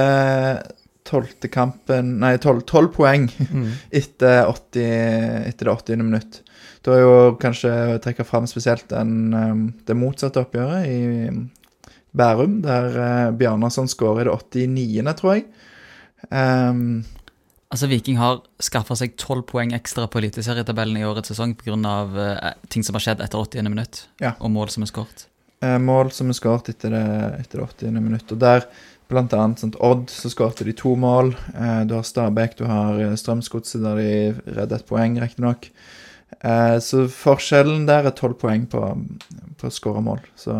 Tolvte kampen Nei, tolv poeng etter, 80, etter det 80. minutt. Da er jo kanskje trekke fram spesielt den, eh, det motsatte oppgjøret i Bærum, der Bjarnarsson skårer i det 89., tror jeg. Um, Altså, Viking har skaffa seg tolv poeng ekstra på eliteserietabellen i årets sesong pga. Uh, ting som har skjedd etter 80. minutt, Ja. og mål som er skåret. eh, mål som er skåret etter det, etter det 80. minutt. Og der, blant annet sånt, Odd, så skårte de to mål. Eh, du har Stabæk, du har eh, Strømsgodset, der de redder et poeng, riktignok. Eh, så forskjellen der er tolv poeng på, på skåremål. Så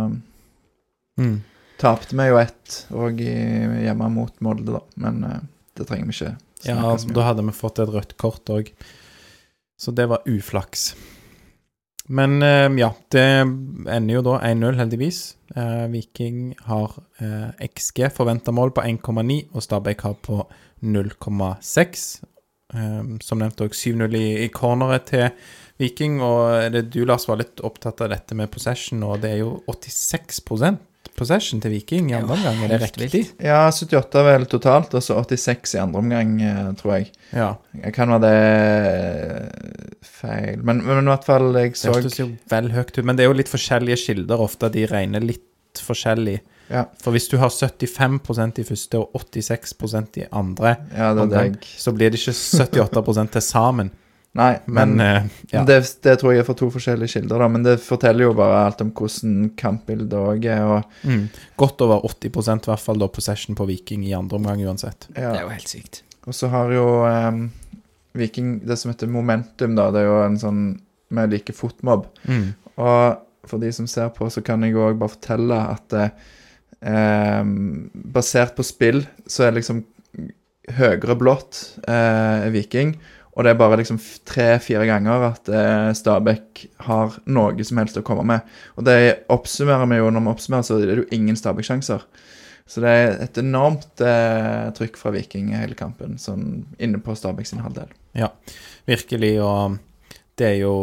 Mm. tapte vi jo ett òg hjemme mot Molde, da. Men eh, det trenger vi ikke Ja, da hadde vi fått et rødt kort òg. Så det var uflaks. Men eh, ja, det ender jo da 1-0, heldigvis. Eh, Viking har eh, XG, forventa mål, på 1,9, og Stabæk har på 0,6. Eh, som nevnt òg 7-0 i, i corneret til Viking. Og det, du, Lars, var litt opptatt av dette med possession, og det er jo 86% possession til Viking i andre omgang. Er det riktig? vilt. Ja, 78 vel totalt, og så 86 i andre omgang, eh, tror jeg. Ja. Jeg kan være det eh, feil Men, men i hvert fall, jeg Det så hørtes jo vel høyt ut, men det er jo litt forskjellige kilder ofte. De regner litt forskjellig. Ja, For hvis du har 75% i første og 86% i andre ja det omgang, så blir det ikke 78 til sammen. Nei, Men, men, eh, ja. det, det tror jeg er fra to forskjellige kilder, da. Men det forteller jo bare alt om hvordan kampbildet òg er, og Mm. Godt over 80% i hvert fall da possession på Viking i andre omgang uansett. Det er jo helt sykt. Og så har jo um, Viking det som heter momentum, da. Det er jo en sånn Vi liker fotmobb. Mm. Og for de som ser på, så kan jeg òg bare fortelle at eh, basert på spill, så er det liksom høyere blått eh, Viking. Og det er bare liksom tre-fire ganger at eh, Stabæk har noe som helst å komme med. Og det oppsummerer vi jo når vi oppsummerer, så er det jo ingen Stabæk-sjanser. Så det er et enormt eh, trykk fra Viking i hele kampen, sånn inne på Stabæk sin halvdel. Ja, virkelig. Og det er jo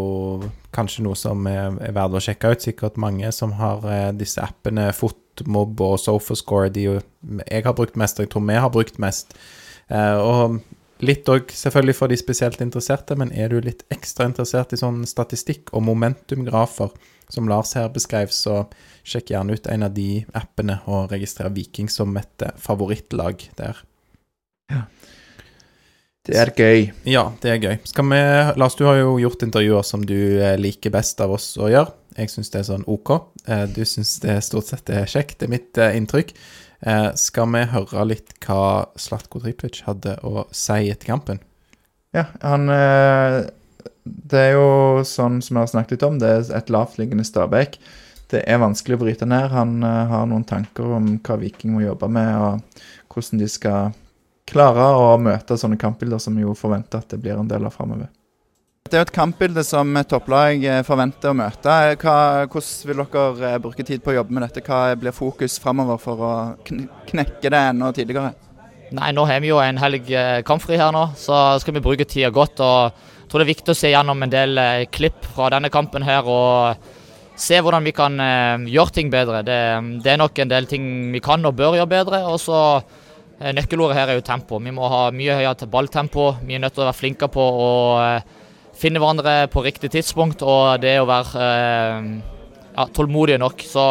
kanskje noe som er, er verdt å sjekke ut. Sikkert mange som har eh, disse appene, Fotmob og Sofascore. De jeg har brukt mest, og jeg tror vi har brukt mest. Eh, og litt òg selvfølgelig for de spesielt interesserte, men er du litt ekstra interessert i sånn statistikk og momentumgrafer, som Lars her beskrev, så sjekk gjerne ut en av de appene og registrer Viking som et eh, favorittlag der. Det er gøy. Ja, det er gøy. Skal vi, Lars, du har jo gjort intervjuer som du eh, liker best av oss å gjøre. Jeg syns det er sånn OK. Eh, Du syns det stort sett er kjekt. Det er mitt eh, inntrykk. Eh, Skal vi høre litt hva Slatko Tripic hadde å si etter kampen? Ja, han eh, Det er jo sånn som vi har snakket litt om, det er et lavtliggende Stabæk. Det er vanskelig å bryte ned. Han har noen tanker om hva Viking må jobbe med, og hvordan de skal klare å møte sånne kampbilder som vi jo forventer at det blir en del av framover. Det er jo et kampbilde som et topplag eh, forventer å møte. Hva, hvordan vil dere eh, bruke tid på å jobbe med dette? Hva blir fokus framover for å kn knekke det enda tidligere? Nei, nå har vi jo en helg eh, kampfri her nå, så skal vi bruke tida godt. og Jeg tror det er viktig å se gjennom en del eh, klipp fra denne kampen her og se hvordan vi kan eh, gjøre ting bedre. Det, det er nok en del ting vi kan og bør gjøre bedre. og så eh, Nøkkelordet her er jo tempo. Vi må ha mye høyere balltempo. Vi er nødt til å være flinke på å eh, finne hverandre på riktig tidspunkt og det å være eh, ja, tålmodige nok. Så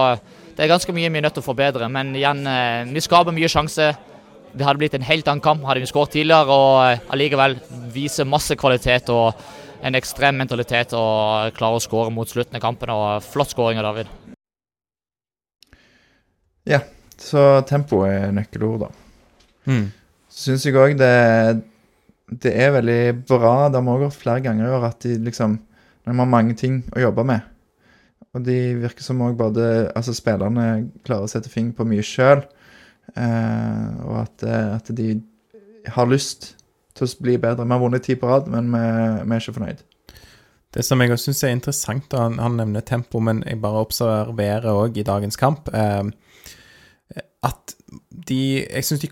det er ganske mye vi er nødt til å forbedre. Men igjen, eh, vi skaper mye sjanse. Det hadde blitt en helt annen kamp hadde vi skåret tidligere, og eh, allikevel viser masse kvalitet og en ekstrem mentalitet og klare å skåre mot slutten av kampen. og Flott skåring av David. Ja, så tempo er nøkkelord, da. Mm. Så syns jeg òg det, det er veldig bra. Det har vi òg hørt flere ganger i år at de liksom De har mange ting å jobbe med. Og de virker som òg både Altså spillerne klarer å sette fingeren på mye sjøl. Eh, og at, eh, at de har lyst til å bli bedre. Vi har vunnet ti på rad, men vi, vi er ikke fornøyd. Det som jeg syns er interessant, da, han, han nevner tempo, men jeg bare observerer òg i dagens kamp, eh, at de, jeg syns de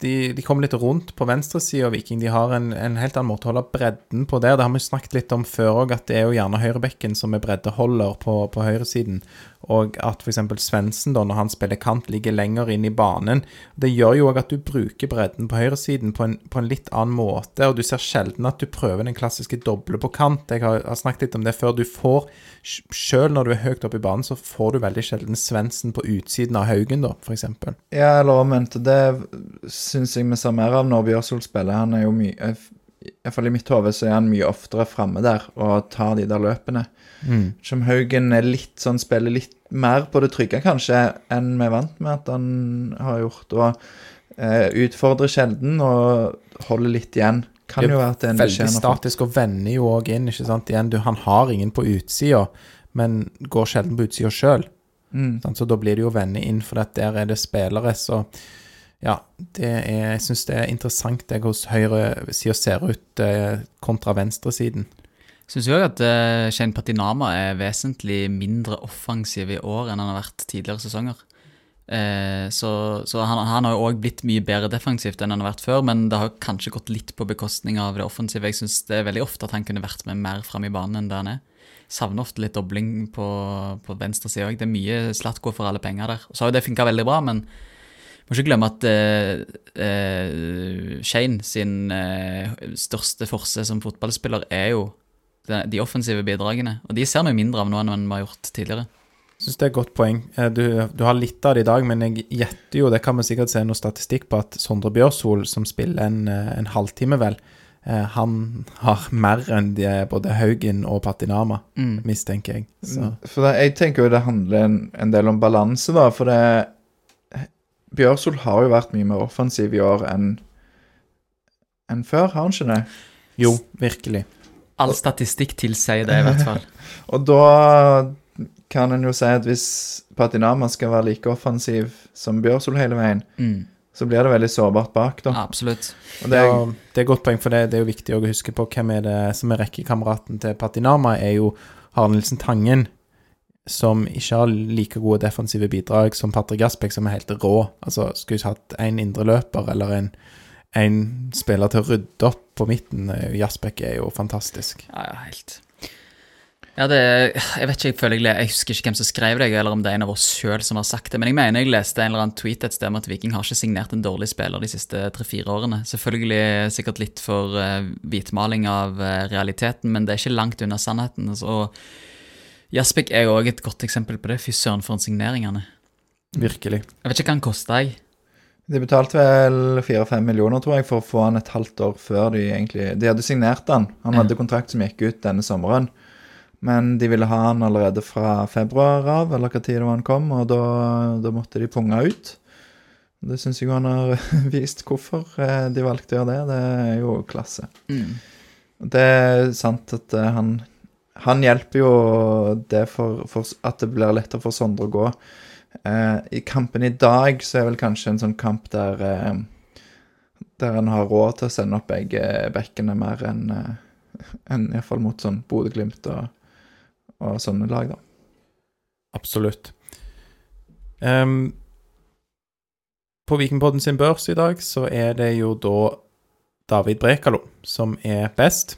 de, de kommer litt rundt på venstresida av Viking. De har en, en helt annen måte å holde bredden på der. Det har vi snakket litt om før òg, at det er jo gjerne høyrebekken som er breddeholder på, på høyresiden. Og at f.eks. Svendsen, da, når han spiller kant, ligger lenger inn i banen. Det gjør jo òg at du bruker bredden på høyresiden på en, på en litt annen måte, og du ser sjelden at du prøver den klassiske doble på kant. Jeg har, har snakket litt om det før. Du får, sjøl når du er høyt oppe i banen, så får du veldig sjelden Svendsen på utsiden av Haugen, da, f.eks. Ja, eller omvendt. Det syns jeg vi ser mer av når Bjørsol spiller. Han er jo mye Iallfall i mitt hode så er han mye oftere framme der og tar de der løpene. Mm. Som Haugen er litt sånn, spiller litt mer på det trygge, kanskje, enn vi er vant med at han har gjort. Og eh, utfordrer sjelden og holder litt igjen. Kan jo være at det er en Veldig statisk og vender jo òg inn, ikke sant. Igjen, du, han har ingen på utsida, men går sjelden på utsida sjøl. Mm. Så da blir det jo vende inn, for der er det spillere, så ja, er, jeg syns det er interessant det hos høyresida ser ut eh, kontra venstresiden. Syns jo òg at uh, Shane Patinama er vesentlig mindre offensiv i år enn han har vært tidligere sesonger. Eh, så så han, han har jo òg blitt mye bedre defensivt enn han har vært før, men det har kanskje gått litt på bekostning av det offensive. Jeg syns det er veldig ofte at han kunne vært med mer fram i banen enn det han er. Savner ofte litt dobling på, på venstre side òg. Det er mye Slatko for alle penger der. Så har jo det funka veldig bra, men må ikke glemme at uh, uh, Shane sin uh, største forse som fotballspiller er jo de, de offensive bidragene. Og de ser vi mindre av nå enn vi har gjort tidligere. Jeg Syns det er et godt poeng. Du, du har litt av det i dag, men jeg gjetter jo, det kan vi sikkert se noe statistikk på, at Sondre Bjørsvold, som spiller en, en halvtime, vel, eh, han har mer enn de, både Haugen og Patinama, Mm. mistenker jeg. Så For det, jeg tenker jo det handler en, en del om balanse, da. For det Bjørsol har jo vært mye mer offensiv i år enn enn før, har han ikke det? jo, virkelig. All statistikk tilsier det, i hvert fall. Og da kan en jo si at hvis Patinama skal være like offensiv som Bjørsol hele veien, Mm. så blir det veldig sårbart bak, da. Absolutt. Og det er, ja, det er godt poeng, for det, det er jo viktig å huske på hvem er det som er rekkekameraten til Patinama, er jo Harald Nilsen Tangen, som ikke har like gode defensive bidrag som Patrick Aspek, som er helt rå. Altså, skulle vi hatt en indreløper eller en, en spiller til å rydde opp på midten, eh, Jasbek er jo fantastisk. Ja, ja, helt. Ja, det Jeg vet ikke, jeg føler jeg, jeg husker ikke hvem som skrev det, eller om det er en av oss sjøl som har sagt det, men jeg mener jeg leste en eller annen tweet et sted om at Viking har ikke signert en dårlig spiller de siste tre-fire årene. Selvfølgelig sikkert litt for uh, hvitmaling av uh, realiteten, men det er ikke langt unna sannheten. Så Jasbek er òg et godt eksempel på det. Fy søren, for signeringene. er. Virkelig. Jeg vet ikke hva han kosta, jeg. de betalte vel fire-fem millioner, tror jeg, for å få han et halvt år før de egentlig De hadde signert han. Han hadde kontrakt som gikk ut denne sommeren. Men de ville ha han allerede fra februar av, eller hva tid det var han kom, og da, da måtte de punge ut. Det syns jeg han har vist hvorfor eh, de valgte å gjøre det. Det er jo klasse. Mm. Det er sant at eh, han Han hjelper jo det for, for at det blir lettere for Sondre å gå. Eh, I kampen i dag så er vel kanskje en sånn kamp der eh, Der en har råd til å sende opp begge bekkene mer enn en, enn iallfall mot sånn Bodø-Glimt og, og sånne lag, da. Absolutt. Um, på Vikingpodden sin børs i dag så er det jo da David Brekalo som er best.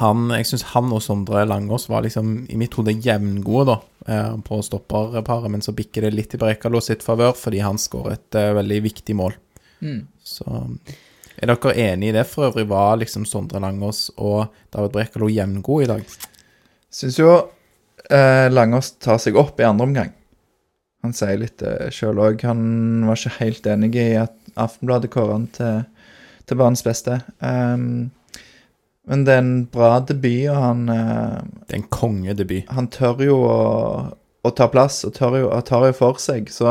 Han, jeg syns han og Sondre Langås var liksom i mitt hode jevngode da, eh, på stopperparet, men så bikker det litt i Brekalo sitt favør fordi han skårer et eh, veldig viktig mål. Mm. Så er dere enig i det? For øvrig var liksom Sondre Langås og David Brekalo jevngode i dag. Syns jo eh, Langås tar seg opp i andre omgang. Han sier litt uh, sjøl òg. Han var ikke helt enig i at Aftenbladet kårer han til, til banens beste. Ehm, men det er en bra debut, og han, eh, Det er en kongedebut. han tør jo å, å ta plass, og tør jo, og tar jo for seg. Så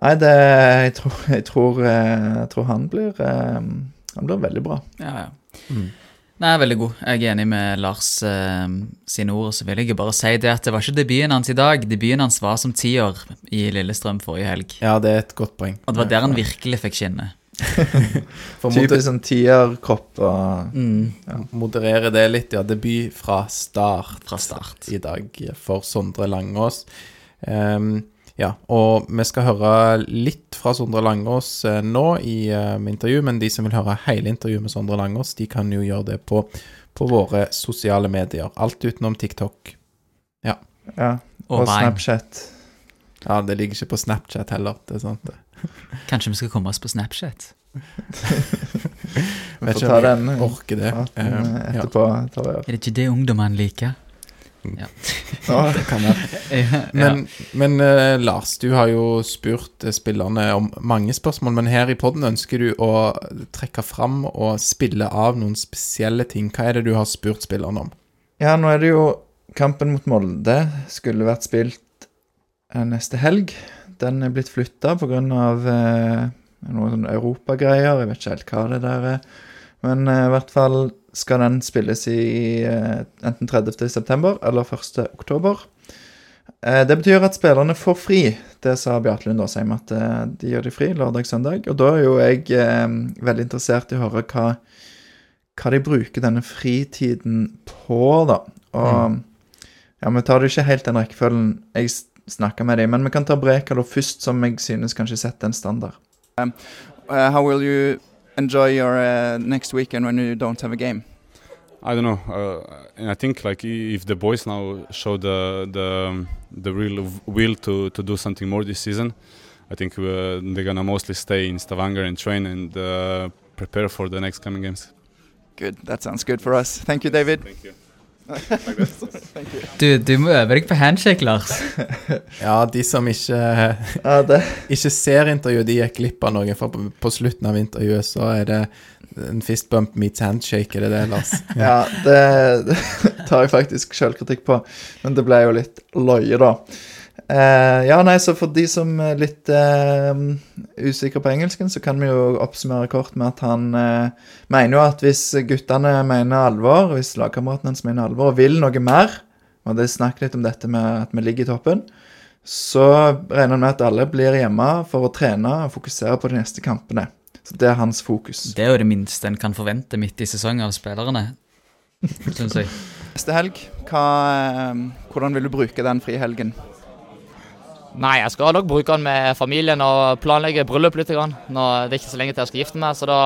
Nei, det Jeg tror, jeg tror, eh, jeg tror han blir eh, Han blir veldig bra. Ja, ja. Mm. Nei, veldig god. Jeg er enig med Lars eh, sine ord. Så vil jeg bare si det at det var ikke debuten hans i dag. Debuten hans var som tiår i Lillestrøm forrige helg. Ja, det er et godt poeng. Og det var der han virkelig fikk skinne. For Typisk sånn tierkopp og Mm. moderere det litt, ja. Debut fra start Fra start. i dag for Sondre Langås. Um, Ja, og vi skal høre litt fra Sondre Langås eh, nå i eh, intervju, men de som vil høre hele intervjuet med Sondre Langås, de kan jo gjøre det på, på våre sosiale medier. Alt utenom TikTok. Ja. Ja. Og Og Snapchat. ja, det ligger ikke på Snapchat heller. Det er sant, det. Kanskje vi skal komme oss på Snapchat? Vi Vet får ikke ta om den jeg orker det. Eh, eh, ja. etterpå. tar vi. Er det ikke det ungdommene liker? Ja. Det kan være. Men, men eh, Lars, du har jo spurt eh, spillerne om mange spørsmål, men her i podden ønsker du å trekke fram og spille av noen spesielle ting. Hva er det du har spurt spillerne om? Ja, nå er det jo kampen mot Molde skulle vært spilt eh, neste helg. Den er blitt flytta pga. Eh, noen sånn europagreier. Jeg vet ikke helt hva det der er. Men eh, i hvert fall skal den spilles i eh, enten 30. september eller 1. oktober. Eh, det betyr at spillerne får fri. Det sa Bjarte Lund Aasheim, at eh, de gjør de fri lørdag-søndag. Og da er jo jeg eh, veldig interessert i å høre hva, hva de bruker denne fritiden på, da. Og ja, vi tar det ikke helt den rekkefølgen jeg snakka med dem, men vi kan ta Brekalo først, som jeg synes kanskje setter en standard. Uh, how will you enjoy your uh, next weekend when you don't have a game? I don't know, uh, and I think like if the boys now show the the um, the real will to to do something more this season, I think uh, they're gonna mostly stay in Stavanger and train and uh, prepare for the next coming games. Good, that sounds good for us. Thank you, David. Thank you. Du, du må øve deg på handshake, Lars. Ja, de som ikke, ikke ser intervjuet, de gikk glipp av noe. For på, på slutten av intervjuet så er det en fist bump meets handshake, er det det, Lars? ja, det, det tar jeg faktisk sjølkritikk på, men det ble jo litt løye, da. Eh, ja, nei, så for de som er litt uh, usikre på engelsken, så kan vi jo oppsummere kort med at han uh, mener jo at hvis guttene mener alvor, hvis lagkameraten hans mener alvor og vil noe mer, og det snakket litt om dette med at vi ligger i toppen, så regner han med at alle blir hjemme for å trene og fokusere på de neste kampene. Så det er hans fokus. Det er jo det minste en kan forvente midt i sesongen av spillerne, syns jeg. Neste helg, hva, hvordan vil du bruke den frihelgen? Nei, jeg skal nok bruke den med familien og planlegge bryllup litt. Grann. Nå, det er ikke så lenge til jeg skal gifte meg, så da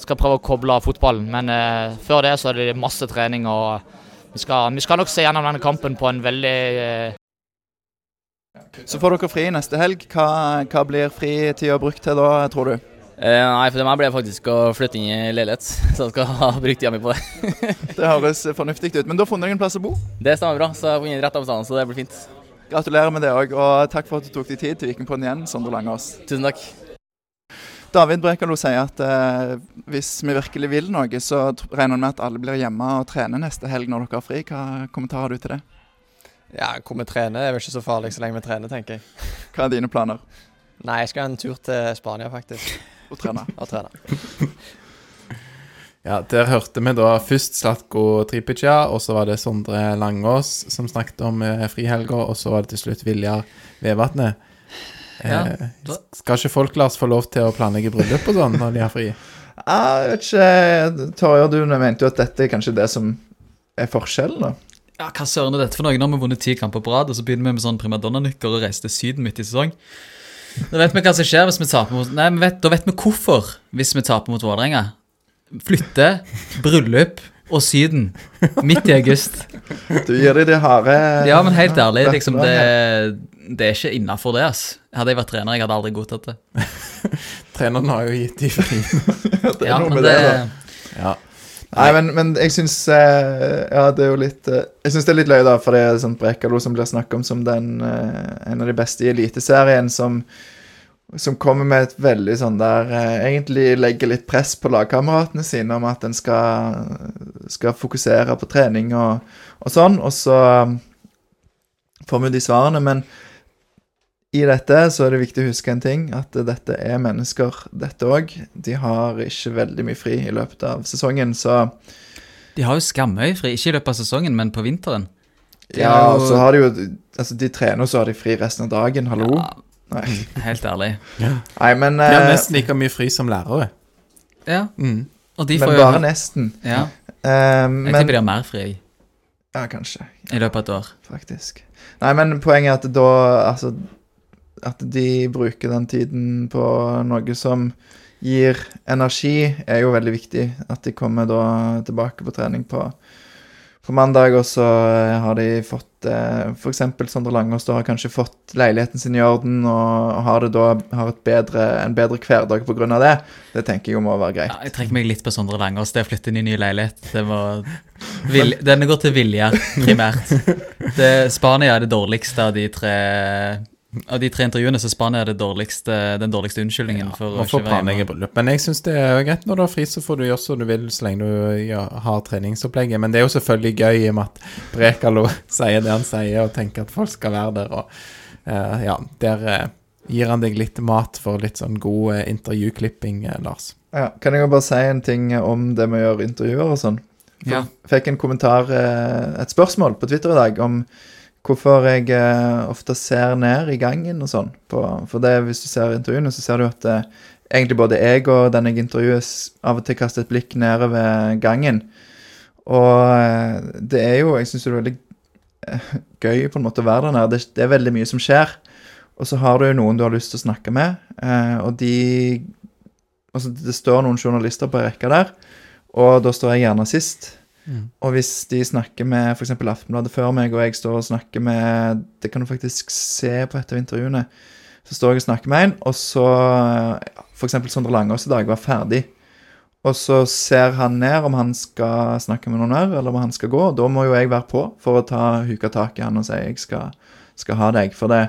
skal jeg prøve å koble av fotballen. Men eh, før det så er det masse trening, og vi skal, vi skal nok se gjennom denne kampen på en veldig eh, Så får dere fri neste helg. Hva, hva blir fritida brukt til da, tror du? Eh, nei, for meg ble det faktisk å flytte inn i leilighet, så jeg skal ha brukt tida mi på det. Det høres fornuftig ut. Men da har du funnet deg en plass å bo. Det stemmer bra, så jeg har funnet rett avstand, så det blir fint. Gratulerer med det òg, og takk for at du tok deg tid til Vikingpodden igjen, Sondre Langås. Tusen takk. David Brekalo sier at eh, hvis vi virkelig vil noe, så regner han med at alle blir hjemme og trener neste helg når dere har fri. Hva kommentarer har du til det? Ja, hvor vi trener er vel ikke så farlig så lenge vi trener, tenker jeg. Hva er dine planer? Nei, jeg skal ha en tur til Spania, faktisk, og trene? og trene. Ja, Der hørte vi da først Slatko Tripica, og så var det Sondre Langås som snakket om eh, frihelger, og så var det til slutt Viljar Vevatnet. Ja, Eh, da- skal ikke folk, Lars, få lov til å planlegge bryllup og sånn når de har fri? Ja, jeg vet ikke Torjer, du mente jo at dette er kanskje det som er forskjellen, da? Ja, Hva søren er dette for noe? Nå har vi vunnet ti kamper på rad, og så begynner vi med sånn primadonna-nykker og reiser til Syden midt i sesong. Da vet vi hva som skjer hvis vi taper mot Nei, vi vet, da vet vi hvorfor hvis vi taper mot Vålerenga. Flytte, bryllup og Syden midt i august. Du gir dem det harde Ja, men helt ærlig, liksom, det, det er ikke innafor det, ass. Hadde jeg vært trener, jeg hadde aldri godtatt det. Treneren har jo gitt de fri. Det er Ja, noe men med det, det, da. Ja. Nei, men, men jeg syns eh, Ja, det er jo litt eh, Jeg syns det er litt løye, da, for det er sånn Brekalo som blir snakket om som den eh, en av de beste i Eliteserien, som, som kommer med et veldig sånn der eh, Egentlig legger litt press på lagkameratene sine om at en skal, skal fokusere på trening og, og sånn, og så um, får vi de svarene, men i dette så er det viktig å huske en ting, at dette er mennesker, dette òg. De har ikke veldig mye fri i løpet av sesongen, så de har jo skammøyfri, ikke i løpet av sesongen, men på vinteren. Er Ja, og så har de jo Altså, de trener, og så har de fri resten av dagen. Hallo? Ja, Nei. helt ærlig. Nei, men De har eh, nesten like mye fri som lærere. Ja, Mm. og de Men bare jo nesten. Ja, jeg men tipper de har mer fri Ja, kanskje. i løpet av et år. Faktisk. Nei, men poenget er at da Altså at de bruker den tiden på noe som gir energi, er jo veldig viktig. At de kommer da tilbake på trening på, på mandag, og så har de fått eh, F.eks. Sondre Langås da har kanskje fått leiligheten sin i orden, og har det da har et bedre, en bedre hverdag av det. Det tenker jeg må være greit. Ja, jeg trekker meg litt på Sondre Langås. Det å flytte inn i ny leilighet det må... vil, Denne går til Vilja, primært. Det, Spania er det dårligste av de tre Av de tre intervjuene så Spania er det dårligste, den dårligste unnskyldningen for å få ikke planlegge bryllup. Men jeg syns det er greit når du har fri, så får du gjøre som du vil så lenge du ja, har treningsopplegget. Men det er jo selvfølgelig gøy i og med at Brekalo sier det han sier, og tenker at folk skal være der. Og uh, ja, der uh, gir han deg litt mat for litt sånn god uh, intervjuklipping, Lars. Ja, kan jeg jo bare si en ting om det med å gjøre intervjuer og sånn? Ja. Fikk en kommentar, et spørsmål på Twitter i dag om hvorfor jeg eh, ofte ser ned i gangen og sånn. For det, hvis du ser intervjuene, så ser du at eh, egentlig både jeg og den jeg intervjuer, av og til kaster et blikk nede ved gangen. Og eh, det er jo Jeg syns det er veldig gøy på en måte å være der nede. Det, det er veldig mye som skjer. Og så har du jo noen du har lyst til å snakke med, og de Altså, det står noen journalister på ei rekke der, og da står jeg gjerne sist. Og hvis de snakker med f.eks. Aftenbladet før meg, og jeg står og snakker med Det kan du faktisk se på et av intervjuene. Så står jeg og snakker med en, og så F.eks. Sondre Langås i dag var ferdig. Og så ser han ned om han skal snakke med noen mer, eller om han skal gå. Og da må jo jeg være på for å ta huka tak i han og si jeg skal, skal ha deg. For det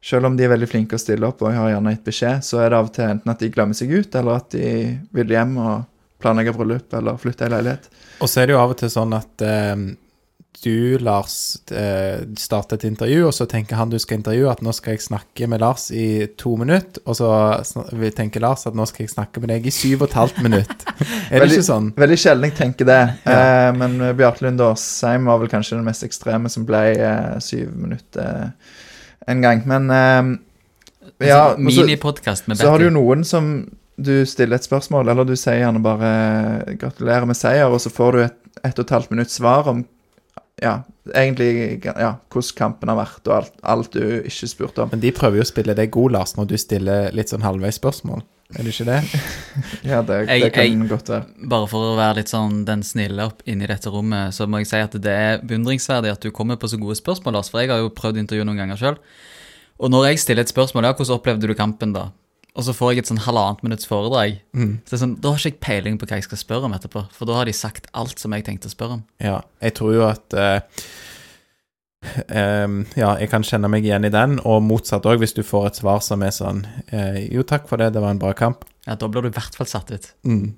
selv om de er veldig flinke å stille opp og har gjerne gitt beskjed, så er det av og til enten at de glemmer seg ut, eller at de vil hjem og planlegge bryllup eller flytte i leilighet. Og så er det jo av og til sånn at eh, du, Lars, eh, starter et intervju, og så tenker han du skal intervjue at nå skal jeg snakke med Lars i to minutter, og så tenker Lars at nå skal jeg snakke med deg i syv og et halvt minutt. er det Veldig- ikke sånn? Veldig sjelden jeg tenker det. Eh, men Bjarte Lund Aasheim var vel kanskje den mest ekstreme som ble eh, syv minutter eh, en gang. Men eh, ja, Altså, så- Minipodkast med Så har du jo noen som du stiller et spørsmål, eller du sier gjerne bare 'gratulerer med seier', og så får du et ett og et halvt minutts svar om ja, egentlig ja, hvordan kampen har vært, og alt, alt du ikke spurte om. Men de prøver jo å spille deg god, Lars, når du stiller litt sånn halvveis spørsmål. Er det ikke det? Ja, det, det Jeg- kan jeg- godt være. Bare for å være litt sånn den snille opp inni dette rommet, så må jeg si at det er beundringsverdig at du kommer på så gode spørsmål, Lars. For jeg har jo prøvd intervju noen ganger sjøl. Og når jeg stiller et spørsmål, ja, hvordan opplevde du kampen da? Og så får jeg et sånn halvannet minutts foredrag. Mm. Så det er sånn, Da har ikke jeg peiling på hva jeg skal spørre om etterpå. For da har de sagt alt som jeg tenkte å spørre om. Ja, jeg tror jo at eh, em, Ja, jeg kan kjenne meg igjen i den, og motsatt òg, hvis du får et svar som er sånn eh, Jo, takk for det, det var en bra kamp. Ja, Da blir du i hvert fall satt ut. Mm.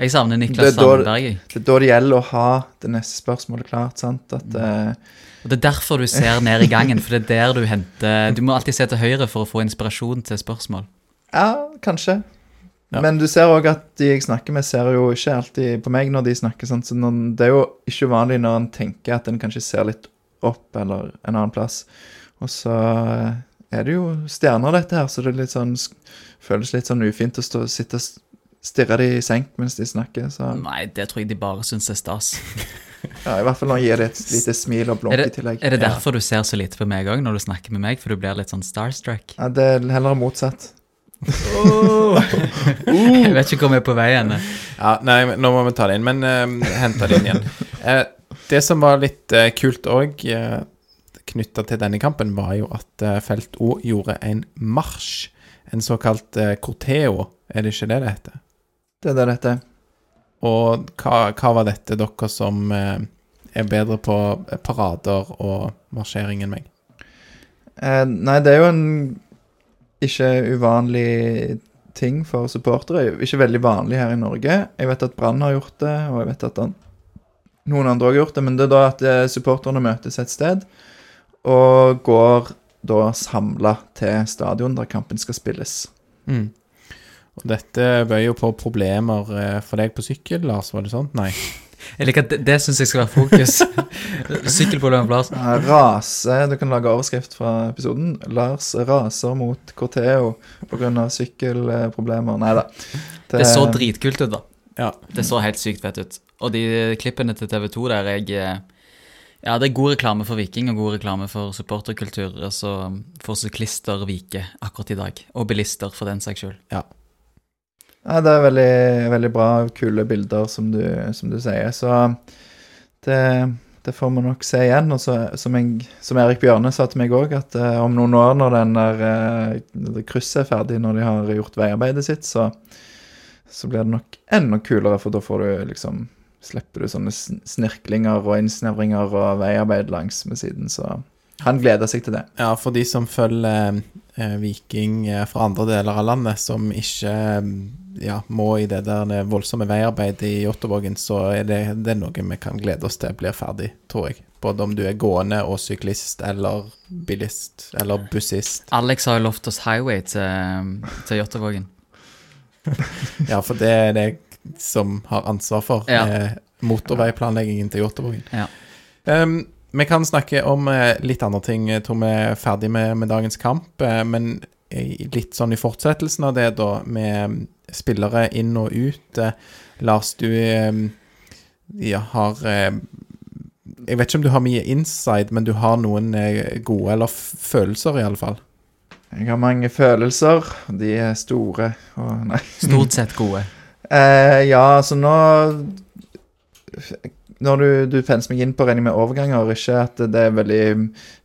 Jeg savner Niklas er Sandberg. Det er da det gjelder å ha det neste spørsmålet klart, sant? At eh, Og Det er derfor du ser ned i gangen, for det er der du henter Du må alltid se til høyre for å få inspirasjon til spørsmål. Ja, kanskje. Ja. Men du ser òg at de jeg snakker med, ser jo ikke alltid på meg når de snakker. sånn, så når, Det er jo ikke uvanlig når en tenker at en kanskje ser litt opp eller en annen plass. Og så eh, er det jo stjerner, dette her, så det er litt sånn, føles litt sånn ufint å stå, sitte og stirre de i senk mens de snakker. Så Nei, det tror jeg de bare syns er stas. ja, i hvert fall når jeg gir det et lite smil og blunk i tillegg. er det derfor du ser så lite på meg òg når du snakker med meg? For du blir litt sånn starstruck? Ja, det er heller motsatt. Jeg vet ikke hvor vi er på vei ennå. Ja, nei, nå må vi ta det inn, men uh, hente det inn igjen. Uh, det som var litt uh, kult òg, uh, knytta til denne kampen, var jo at uh, Felt O gjorde en marsj. En såkalt uh, corteo, er det ikke det det heter? Det er det det heter. Og hva, hva var dette, dere som eh, er bedre på parader og marsjering enn meg? Eh, nei, det er jo en ikke uvanlig ting for supportere. Ikke veldig vanlig her i Norge. Jeg vet at Brann har gjort det, og jeg vet at han, noen andre har gjort det. Men det er da at eh, supporterne møtes et sted og går da samla til stadion der kampen skal spilles. Mm. Og dette bøyer jo på problemer eh, for deg på sykkel, Lars, var det sånn? Nei. Jeg liker at det, det syns jeg skal være fokus. Sykkelproblemet på Lars. Rase, du kan lage overskrift fra episoden. Lars raser mot Corteo pga. sykkelproblemer. Nei da. Det så dritkult ut, da. Ja. Det så helt sykt fett ut. Og de klippene til TV 2 der jeg eh, Ja, det er god reklame for Viking og god reklame for supporterkultur. Altså for syklister Vike akkurat i dag. Og bilister, for den saks skyld. Ja, det er veldig, veldig bra, kule bilder, som du, som du sier. Så det, det får vi nok se igjen. Og så, som, jeg, som Erik Bjørne sa til meg òg, at uh, om noen år, når den der, uh, krysset er ferdig, når de har gjort veiarbeidet sitt, så, så blir det nok enda kulere, for da får du liksom Slipper du sånne snirklinger og innsnevringer og veiarbeid langs med siden, så han gleder seg til det. Ja, for de som følger Viking eh, fra andre deler av landet, som ikke eh, ja, må i det der voldsomme veiarbeidet i Jåttåvågen, så er det, det er noe vi kan glede oss til blir ferdig, tror jeg. Både om du er gående og syklist eller bilist eller bussist. Alex har jo lovt oss highway til, til Jåttåvågen. Ja, for det er det som har ansvar for Ja. eh, motorveiplanleggingen til Jåttåvågen. Ja. Um, vi kan snakke om eh, litt andre ting. Jeg tror vi er ferdig med, med dagens kamp. Eh, men litt sånn i fortsettelsen av det, da, med spillere inn og ut. Eh, Lars, du eh, ja, har eh, Jeg vet ikke om du har mye inside, men du har noen eh, gode eller følelser, i alle fall. Jeg har mange følelser, de er store. Og nei. Stort sett gode. Eh, ja, altså nå Når du, du penser meg inn på regning med overganger, ikke at det er veldig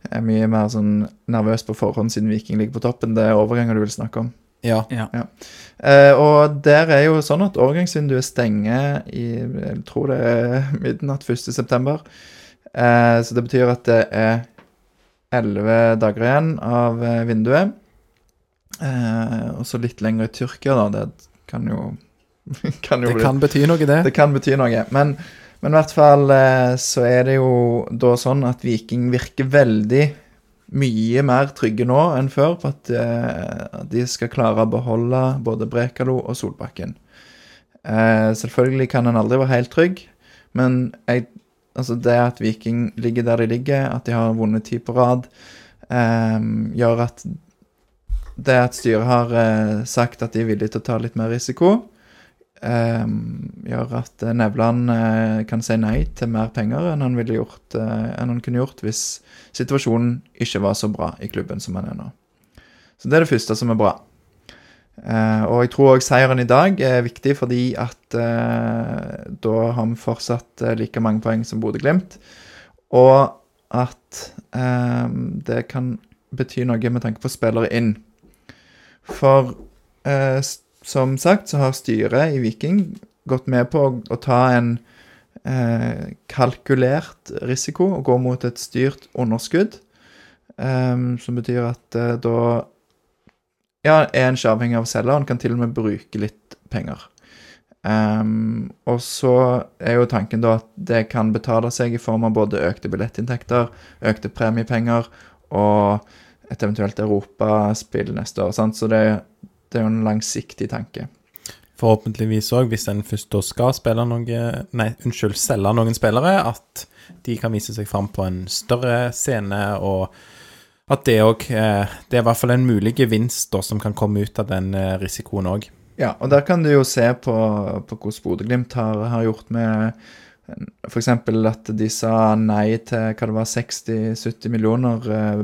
er mye mer sånn nervøs på forhånd siden Viking ligger på toppen. Det er overganger du vil snakke om. Ja. Ja. Eh, og der er jo sånn at overgangsvinduet stenger i Jeg tror det er midnatt 1.9. Eh, så det betyr at det er elleve dager igjen av eh, vinduet. Eh, og så litt lenger i Tyrkia, da. Det kan jo kan jo Det bli kan bety noe, det. det kan bety noe. Men, men i hvert fall eh, så er det jo da sånn at Viking virker veldig mye mer trygge nå enn før på at eh, de skal klare å beholde både Brekalo og Solbakken. Eh, selvfølgelig kan en aldri være helt trygg, men jeg, altså det at Viking ligger der de ligger, at de har vunnet ti på rad, gjør at det at styret har sagt at de er villige til å ta litt mer risiko, gjør at eh, Nevland eh, kan si nei til mer penger enn han, gjort, eh, enn han kunne gjort hvis situasjonen ikke var så bra i klubben som han er nå. Så det er det første som er bra. Og jeg tror òg seieren i dag er viktig fordi at da har vi fortsatt like mange poeng som Bodø-Glimt. Og at eh, det kan bety noe med tanke på spillere inn. For eh, som sagt så har styret i Viking gått med på å, ta en eh, kalkulert risiko og gå mot et styrt underskudd. Eh, som betyr at eh, da ja, er en ikke avhengig av selgeren, kan til og med bruke litt penger. Ehm, og så er jo tanken da at det kan betale seg i form av både økte billettinntekter, økte premiepenger og et eventuelt europaspill neste år. Sant? Så det, det er jo en langsiktig tanke. Forhåpentligvis òg, hvis en først da skal spille noe Nei, unnskyld, selge noen spillere, at de kan vise seg fram på en større scene, og at det òg eh, Det er i hvert fall en mulig gevinst da som kan komme ut av den eh, risikoen òg. Ja, og der kan du jo se på, på hvordan Bodø-Glimt har, har gjort med f.eks. at de sa nei til hva det var 60-70 millioner eh,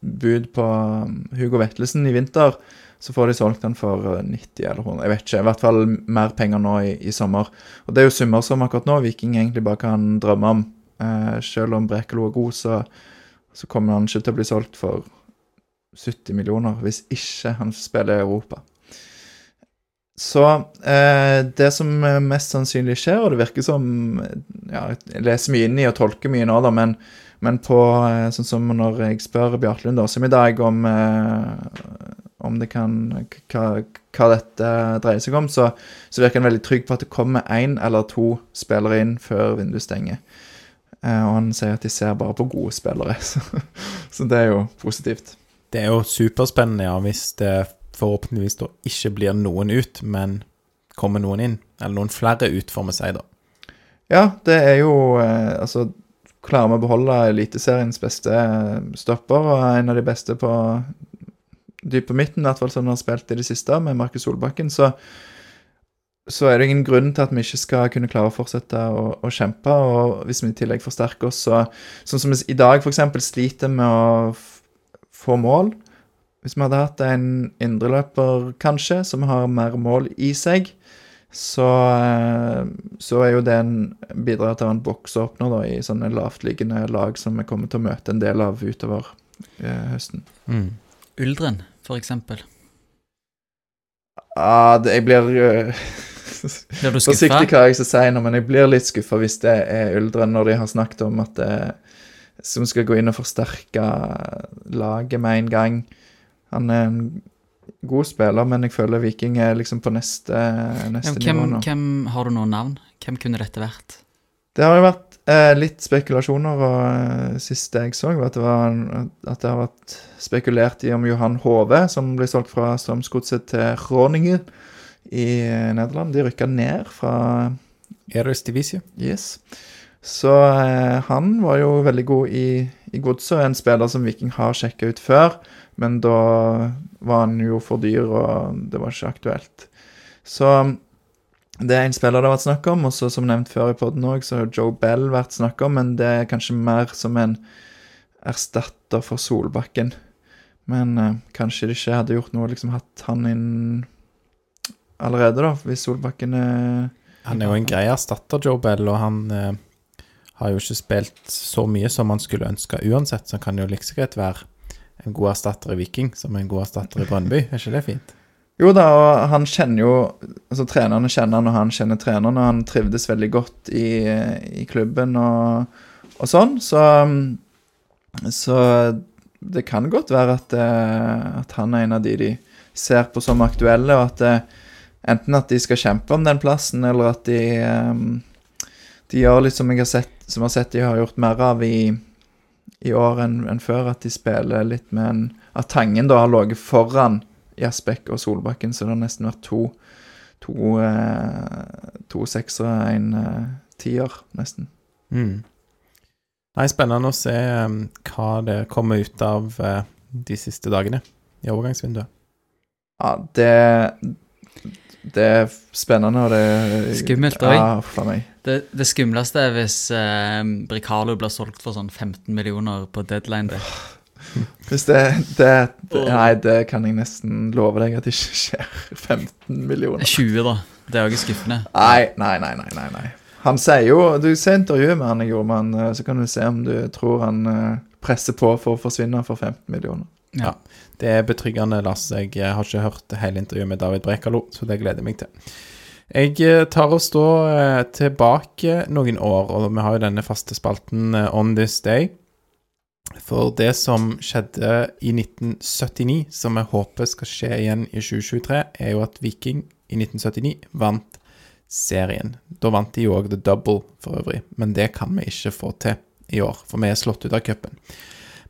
bud på um, Hugo Vetlesen i vinter. Så får de solgt den for eh, 90 eller 100, jeg vet ikke. I hvert fall mer penger nå i, i sommer. Og det er jo summer som akkurat nå Viking egentlig bare kan drømme om. Eh, selv om Brekalo er god, så, så kommer han ikke til å bli solgt for 70 millioner hvis ikke han spiller i Europa. Så eh, det som eh, mest sannsynlig skjer, og det virker som ja, Jeg leser mye inn i og tolker mye nå, da, men, men på eh, sånn som når jeg spør Bjartlund da, som i dag om eh, om det kan hva, hva dette dreier seg om, så, så virker han veldig trygg på at det kommer én eller to spillere inn før vinduet stenger. Eh, og han sier at de ser bare på gode spillere, så, så det er jo positivt. Det er jo superspennende, ja, hvis det forhåpentligvis da ikke blir noen ut, men kommer noen inn. Eller noen flere ut, får vi si, da. Ja, det er jo eh, Altså, klarer vi å beholde Eliteseriens beste stopper, og en av de beste på dyp på midten, i hvert fall som han har spilt i det siste, med Markus Solbakken, så, så er det ingen grunn til at vi ikke skal kunne klare å fortsette å, å kjempe. Og hvis vi i tillegg forsterker oss, så Sånn som vi i dag f.eks. sliter med å få mål. Hvis vi hadde hatt en indreløper, kanskje, som har mer mål i seg, så, eh, så er jo det en bidrar til at han være en nå, da, i sånne lavtliggende lag som vi kommer til å møte en del av utover eh, høsten. Mm. Uldren, eksempel. Ja, det, jeg blir uh, Blir du Forsiktig hva jeg skal si nå, men jeg blir litt skuffa hvis det er Uldren, når de har snakket om at det, som skal gå inn og forsterke laget med en gang. Han er en god spiller, men jeg føler Viking er liksom på neste, neste Hvem, nivå nå. hvem Har du noen navn? Hvem kunne dette vært? Det har jo vært eh, litt spekulasjoner, og eh, siste jeg så, var at det, var, at det har vært spekulert i om Johan Hove, som ble solgt fra Strømsgodset til Groningen i eh, Nederland. De rykka ned fra Eres Divisie. Yes. Så eh, han var jo veldig god i, i godset, en spiller som Viking har sjekka ut før, men da var han jo for dyr, og det var ikke aktuelt. Så det er en spiller det har vært snakk om, og som nevnt før i podden òg, så har Joe Bell vært snakk om, men det er kanskje mer som en erstatter for Solbakken. Men eh, kanskje det ikke hadde gjort noe, liksom hatt han inn allerede, da, hvis Solbakken er Han er jo en grei erstatter, Joe Bell, og han eh, har jo ikke spilt så mye som han skulle ønske uansett, så han kan jo like liksom greit være en god erstatter i Viking som en god erstatter i Brønnby. Er ikke det fint? Jo da, og han kjenner jo Altså trenerne kjenner han, og han kjenner trenerne, og han trivdes veldig godt i, i klubben og, og sånn, så Så det kan godt være at, eh, at han er en av de de ser på som aktuelle, og at eh, enten at de skal kjempe om den plassen, eller at de eh, De gjør litt som jeg har sett Som har sett de har gjort mer av i i år enn enn før, at de spiller litt med en At Tangen da har ligget foran Jasbekk og Solbakken, så det har nesten vært to To, eh, to seksere, en eh, tier, nesten. Mm. Nei, spennende å se um, hva det kommer ut av uh, de siste dagene i overgangsvinduet. Ja, det Det er spennende, og det Skummelt òg. Ja, a meg. Det, det skumleste er hvis eh, Bricalo blir solgt for sånn 15 millioner på deadline day. Hvis det, det, det Nei, det kan jeg nesten love deg at det ikke skjer. 15 millioner. 20, da. Det er òg skuffende. Nei, nei, nei, nei, nei, nei. Han sier jo Du ser intervjuet med han jeg gjorde med han, eh, så kan du se om du tror han eh, presser på for å forsvinne for 15 millioner. Ja. Det er betryggende, Lars. Jeg eh, har ikke hørt hele intervjuet med David Brekalo, så det gleder jeg meg til. Jeg tar oss da tilbake noen år, og vi har jo denne faste spalten On This Day. For det som skjedde i 1979, som jeg håper skal skje igjen i 2023, er jo at Viking i 1979 vant serien. Da vant de jo òg The Double, for øvrig, men det kan vi ikke få til i år, for vi er slått ut av cupen.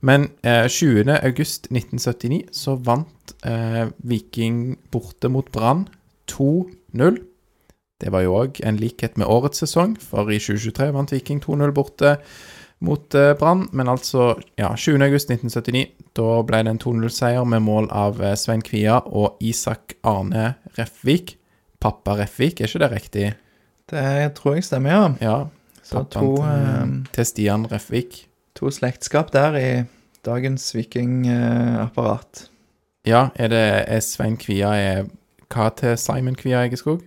Men eh, 20. august 1979 så vant eh, Viking borte mot Brann 2-0. Det var jo òg en likhet med årets sesong, for i 2023 vant Viking 2-0 borte mot eh, Brann. Men altså, ja, 20. august 1979, da ble det en 2-0-seier med mål av eh, Svein Kvia og Isak Arne Refvik. Pappa Refvik, er ikke det riktig? Det tror jeg stemmer, ja. Ja. Så to, til, eh, til Stian Refvik. To slektskap der i dagens vikingapparat. Ja, er det er Svein Kvia er hva til Simon Kvia Egeskog?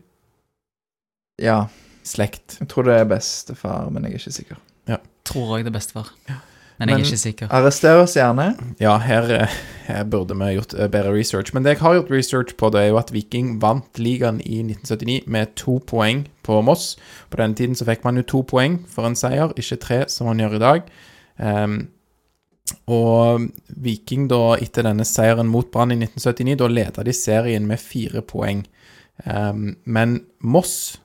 ja, Slekt. jeg tror det er bestefar, men jeg er ikke sikker. Tror òg det beste var. Men jeg er ikke sikker. Arrester oss gjerne. Ja, her, eh, her burde vi gjort eh, bedre research. Men det jeg har gjort research på, det er jo at Viking vant ligaen i 1979 med to poeng på Moss. På denne tiden så fikk man jo to poeng for en seier, ikke tre som man gjør i dag. Um, og Viking, da, etter denne seieren mot Brann i 1979, da leda de serien med fire poeng. Um, men Moss,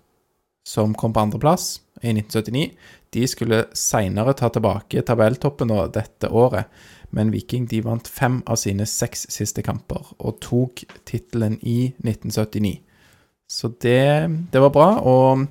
som kom på andreplass i 1979, de skulle seinere ta tilbake tabelltoppen dette året. Men Viking de vant fem av sine seks siste kamper og tok tittelen i 1979. Så det, det var bra. Og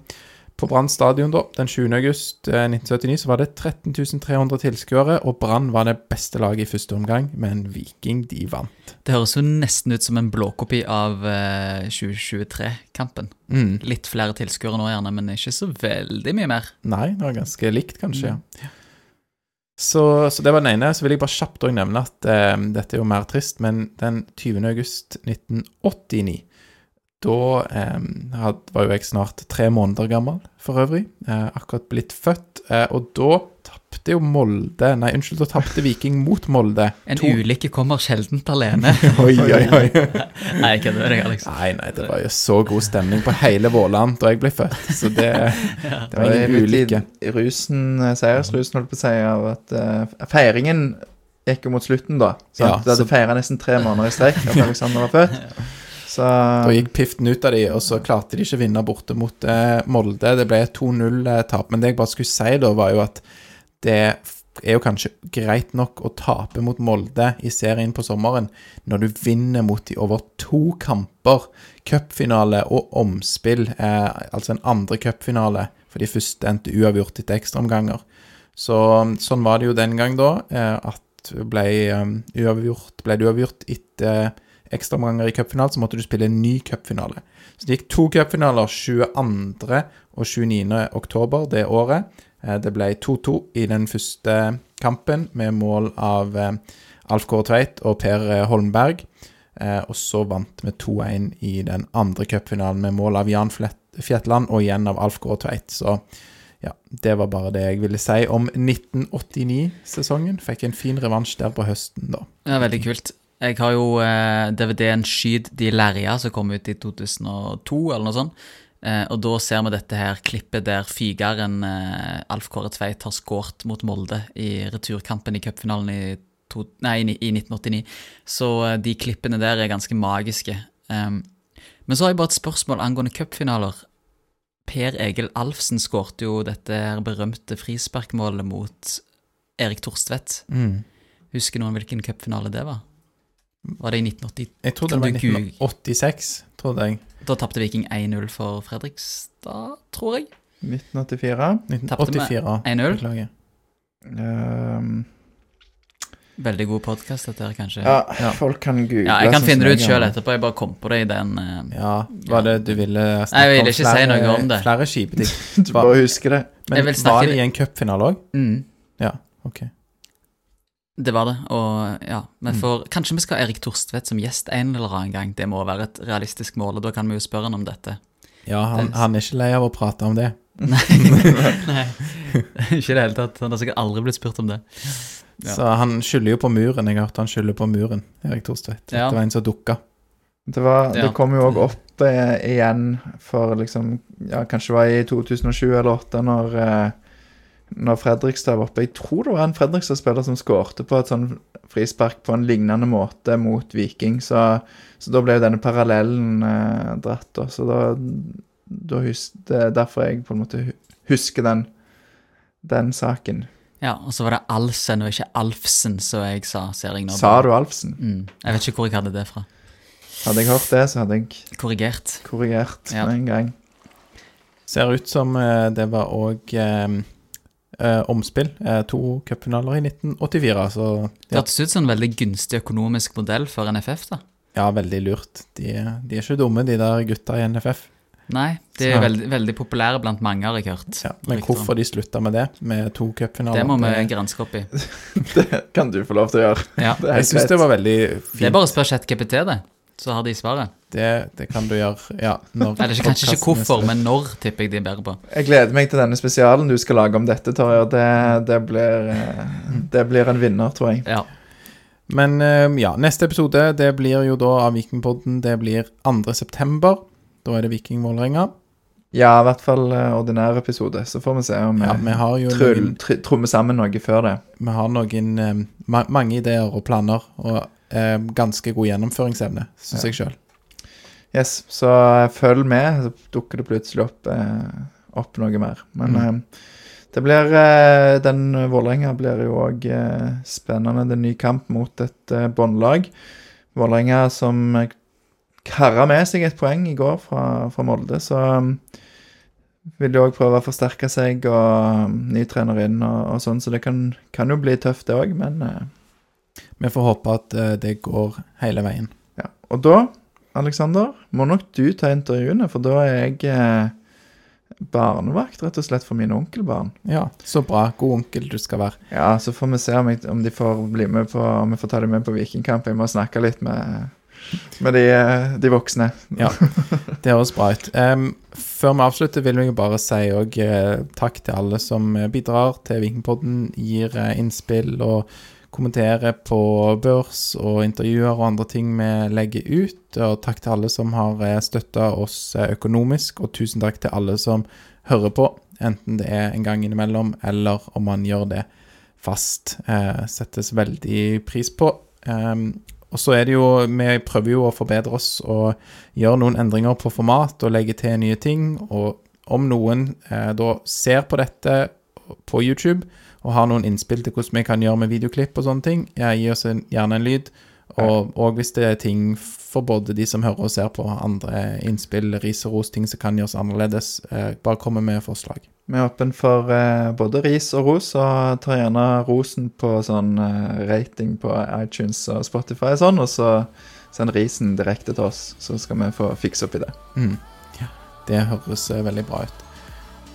På Brann stadion da, den 20. august eh, 1979 så var det 13 300 tilskuere, og Brann var det beste laget i første omgang, men Viking de vant. Det høres jo nesten ut som en blåkopi av eh, 2023-kampen. Mm. Litt flere tilskuere nå, gjerne, men ikke så veldig mye mer. Nei, det var ganske likt, kanskje. ja. Så, så det var den ene. Så vil jeg bare kjapt også nevne at eh, dette er jo mer trist, men den 20. august 1989 da eh, had, var jo jeg snart tre måneder gammel, for øvrig. Eh, akkurat blitt født. Eh, og da tapte jo Molde Nei, unnskyld, da tapte Viking mot Molde. En To- ulykke kommer sjeldent alene. Oi, oi, oi. Nei, jeg kødder med deg, Alex. Nei, nei, det var jo så god stemning på hele Våland da jeg ble født, så det, det var en ulykke. rusen, eh, seiersrusen, holdt på å si, av at uh, feiringen gikk jo mot slutten, da. Sant? Ja, du hadde så- feira nesten tre måneder i strekk at Alexander var født. Så Da gikk piften ut av de, og så klarte de ikke å vinne borte mot eh, Molde. Det ble 2-0-tap. Men det jeg bare skulle si da, var jo at det er jo kanskje greit nok å tape mot Molde i serien på sommeren, når du vinner mot de over to kamper. Cupfinale og omspill, eh, altså en andre cupfinale, for de første endte uavgjort etter ekstraomganger. Så sånn var det jo den gang da, eh, at ble um, uavgjort, ble det uavgjort etter ekstraomganger i cupfinalen, så måtte du spille en ny cupfinale. Så det gikk to cupfinaler 22. og 29. oktober det året. Eh, Det ble 2-2 i den første kampen, med mål av eh, Alf Kåre Tveit og Per eh, Holmberg. Og så vant vi 2-1 i den andre cupfinalen, med mål av Jan Fjetland og igjen av Alf Kåre Tveit. Så ja, det var bare det jeg ville si om 1989-sesongen. Fikk en fin revansj der på høsten, da. Ja, veldig kult. Jeg har jo eh, DVD-en Skyt de lærja, som kom ut i 2002, eller noe sånt. Eh, og da ser vi dette her klippet der fygeren eh, Alf Kåre Tveit har skåret mot Molde i returkampen i cupfinalen i, to, nei, i, i 1989. Så eh, de klippene der er ganske magiske. Um, men så har jeg bare et spørsmål angående cupfinaler. Per Egil Alfsen skårte jo dette her berømte frisparkmålet mot Erik Torstvedt. Mm. Husker noen hvilken cupfinale det var? Var det i 1980? Jeg tror det var du 1986, trodde jeg. Da tapte Viking 1-0 for Fredrikstad, tror jeg. 1984 Tapte med 1984. 1-0. Beklager. ehm, Veldig god podkast, dette her, kanskje. ja, Ja. folk kan google. Ja, jeg kan finne det ut sjøl etterpå. Jeg bare kom på det i den uh, Ja, var det du ville snakke Nei, jeg ville om ikke si noe om det. Flere skipeting. Du bare husker det. Men Jeg vil snakke var det i en cupfinale òg? mm, Ja, ok. Det var det. Og ja, men Mm. Kanskje vi skal ha Erik Torstvedt som gjest en eller annen gang. Det må være et realistisk mål, og da kan vi jo spørre han om dette. Ja, han, Det- han er ikke lei av å prate om det. Nei, Nei. ikke i det hele tatt. Han har sikkert aldri blitt spurt om det. Ja. Så han skylder jo på muren. Jeg har hørt han skylder på muren, Erik Torstvedt. Ja. Det var en som dukka. Det, var, Ja. det kom jo òg opp eh, igjen for liksom Ja, kanskje det var i 2007 eller 2008, når, eh, når Fredrikstad var oppe. Jeg tror det var en Fredrikstad-spiller som skårte på et sånn frispark på en lignende måte mot Viking. Så, så da ble jo denne parallellen eh, dratt. Da. Så da, da hus, Det er derfor jeg på en måte husker den, den saken. Ja, Og så var det Alsen og ikke Alfsen, som jeg sa. ser jeg nå. Sa du Alfsen? Mm. Jeg vet ikke hvor jeg hadde det fra. Hadde jeg hørt det, så hadde jeg Korrigert. korrigert Ja. med en gang. Ser ut som eh, det var òg eh, eh, omspill. Eh, to cupfinaler i 1984, så Det ja, hørtes ut som en veldig gunstig økonomisk modell for NFF, da. ja, veldig lurt. De, de er ikke dumme, de der gutta i NFF. Nei, de er veldig, veldig populære blant mange, har jeg hørt. Ja, men hvorfor de slutta med det, med to cupfinaler Det må vi det- granske opp i. Det kan du få lov til å gjøre. Ja. Det er Jeg syns det var veldig fint. Det er bare å spørre ChatGPT, det. Så har de svaret. Det, det kan du gjøre, ja. Når Eller ikke- kanskje ikke hvorfor, men når, tipper jeg de er bedre på. Jeg gleder meg til denne spesialen du skal lage om dette, Torje. Det, det, blir, eh, det blir en vinner, tror jeg. Ja. Men eh, ja, neste episode det blir jo da av Vikingpodden Det blir 2. september. Da er det Viking Vålerenga. Ja, i hvert fall eh, ordinær episode. Så får vi se om Ja, vi vi har jo trull- noen, tr trommer sammen noe før det. vi har noen ma mange ideer og planer, og eh, ganske god gjennomføringsevne, syns Ja. jeg sjøl. Yes, Så følg med, så dukker det plutselig opp, eh, opp noe mer. Men Mm. eh, det blir eh, Den Vålerenga blir jo òg eh, spennende. Det er en ny kamp mot et eh, båndlag. Vålerenga som karra med seg et poeng i går fra, fra Molde, så vil de òg prøve å forsterke seg, og ny trener inn og, og sånn, så det kan, kan jo bli tøft, det òg, men Vi får håpe at eh, det går hele veien. ja. Og da, Aleksander, må nok du ta intervjuene, for da er jeg eh, barnevakt, rett og slett, for mine onkelbarn. Ja, så bra. God onkel du skal være. Ja, så får vi se om, jeg, om de får bli med på Om vi får ta dem med på Vikingkamp. Jeg må snakke litt med, med de, eh, de voksne. Ja, det høres bra ut. Um, før vi avslutter, vil vi bare si òg takk til alle som bidrar til Vikingpodden, gir uh, innspill og kommenterer på børs og intervjuer og andre ting vi legger ut. Og takk til alle som har støtta oss eh, økonomisk, og tusen takk til alle som hører på, enten det er en gang innimellom eller om man gjør det fast. Eh, settes veldig pris på. Eh, og så er det jo Vi prøver jo å forbedre oss og gjøre noen endringer på format og legge til nye ting. Og om noen eh, da ser på dette på YouTube og har noen innspill til hvordan vi kan gjøre med videoklipp og sånne ting, ja, gi oss en, gjerne en lyd. Og, og hvis det er ting for både de som hører og ser på, andre innspill, ris og ros, ting som kan gjøres annerledes, eh, bare komme med forslag. Vi er åpen for eh, både ris og ros, og tar gjerne rosen på sånn eh, rating på iTunes og Spotify og sånn, og så send risen direkte til oss, så skal vi få fikse opp i det. Mm. Ja, det høres eh, veldig bra ut.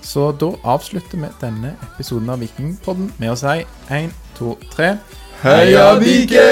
Så da avslutter vi denne episoden av Vikingpodden med å si én, to, tre Heia Viking!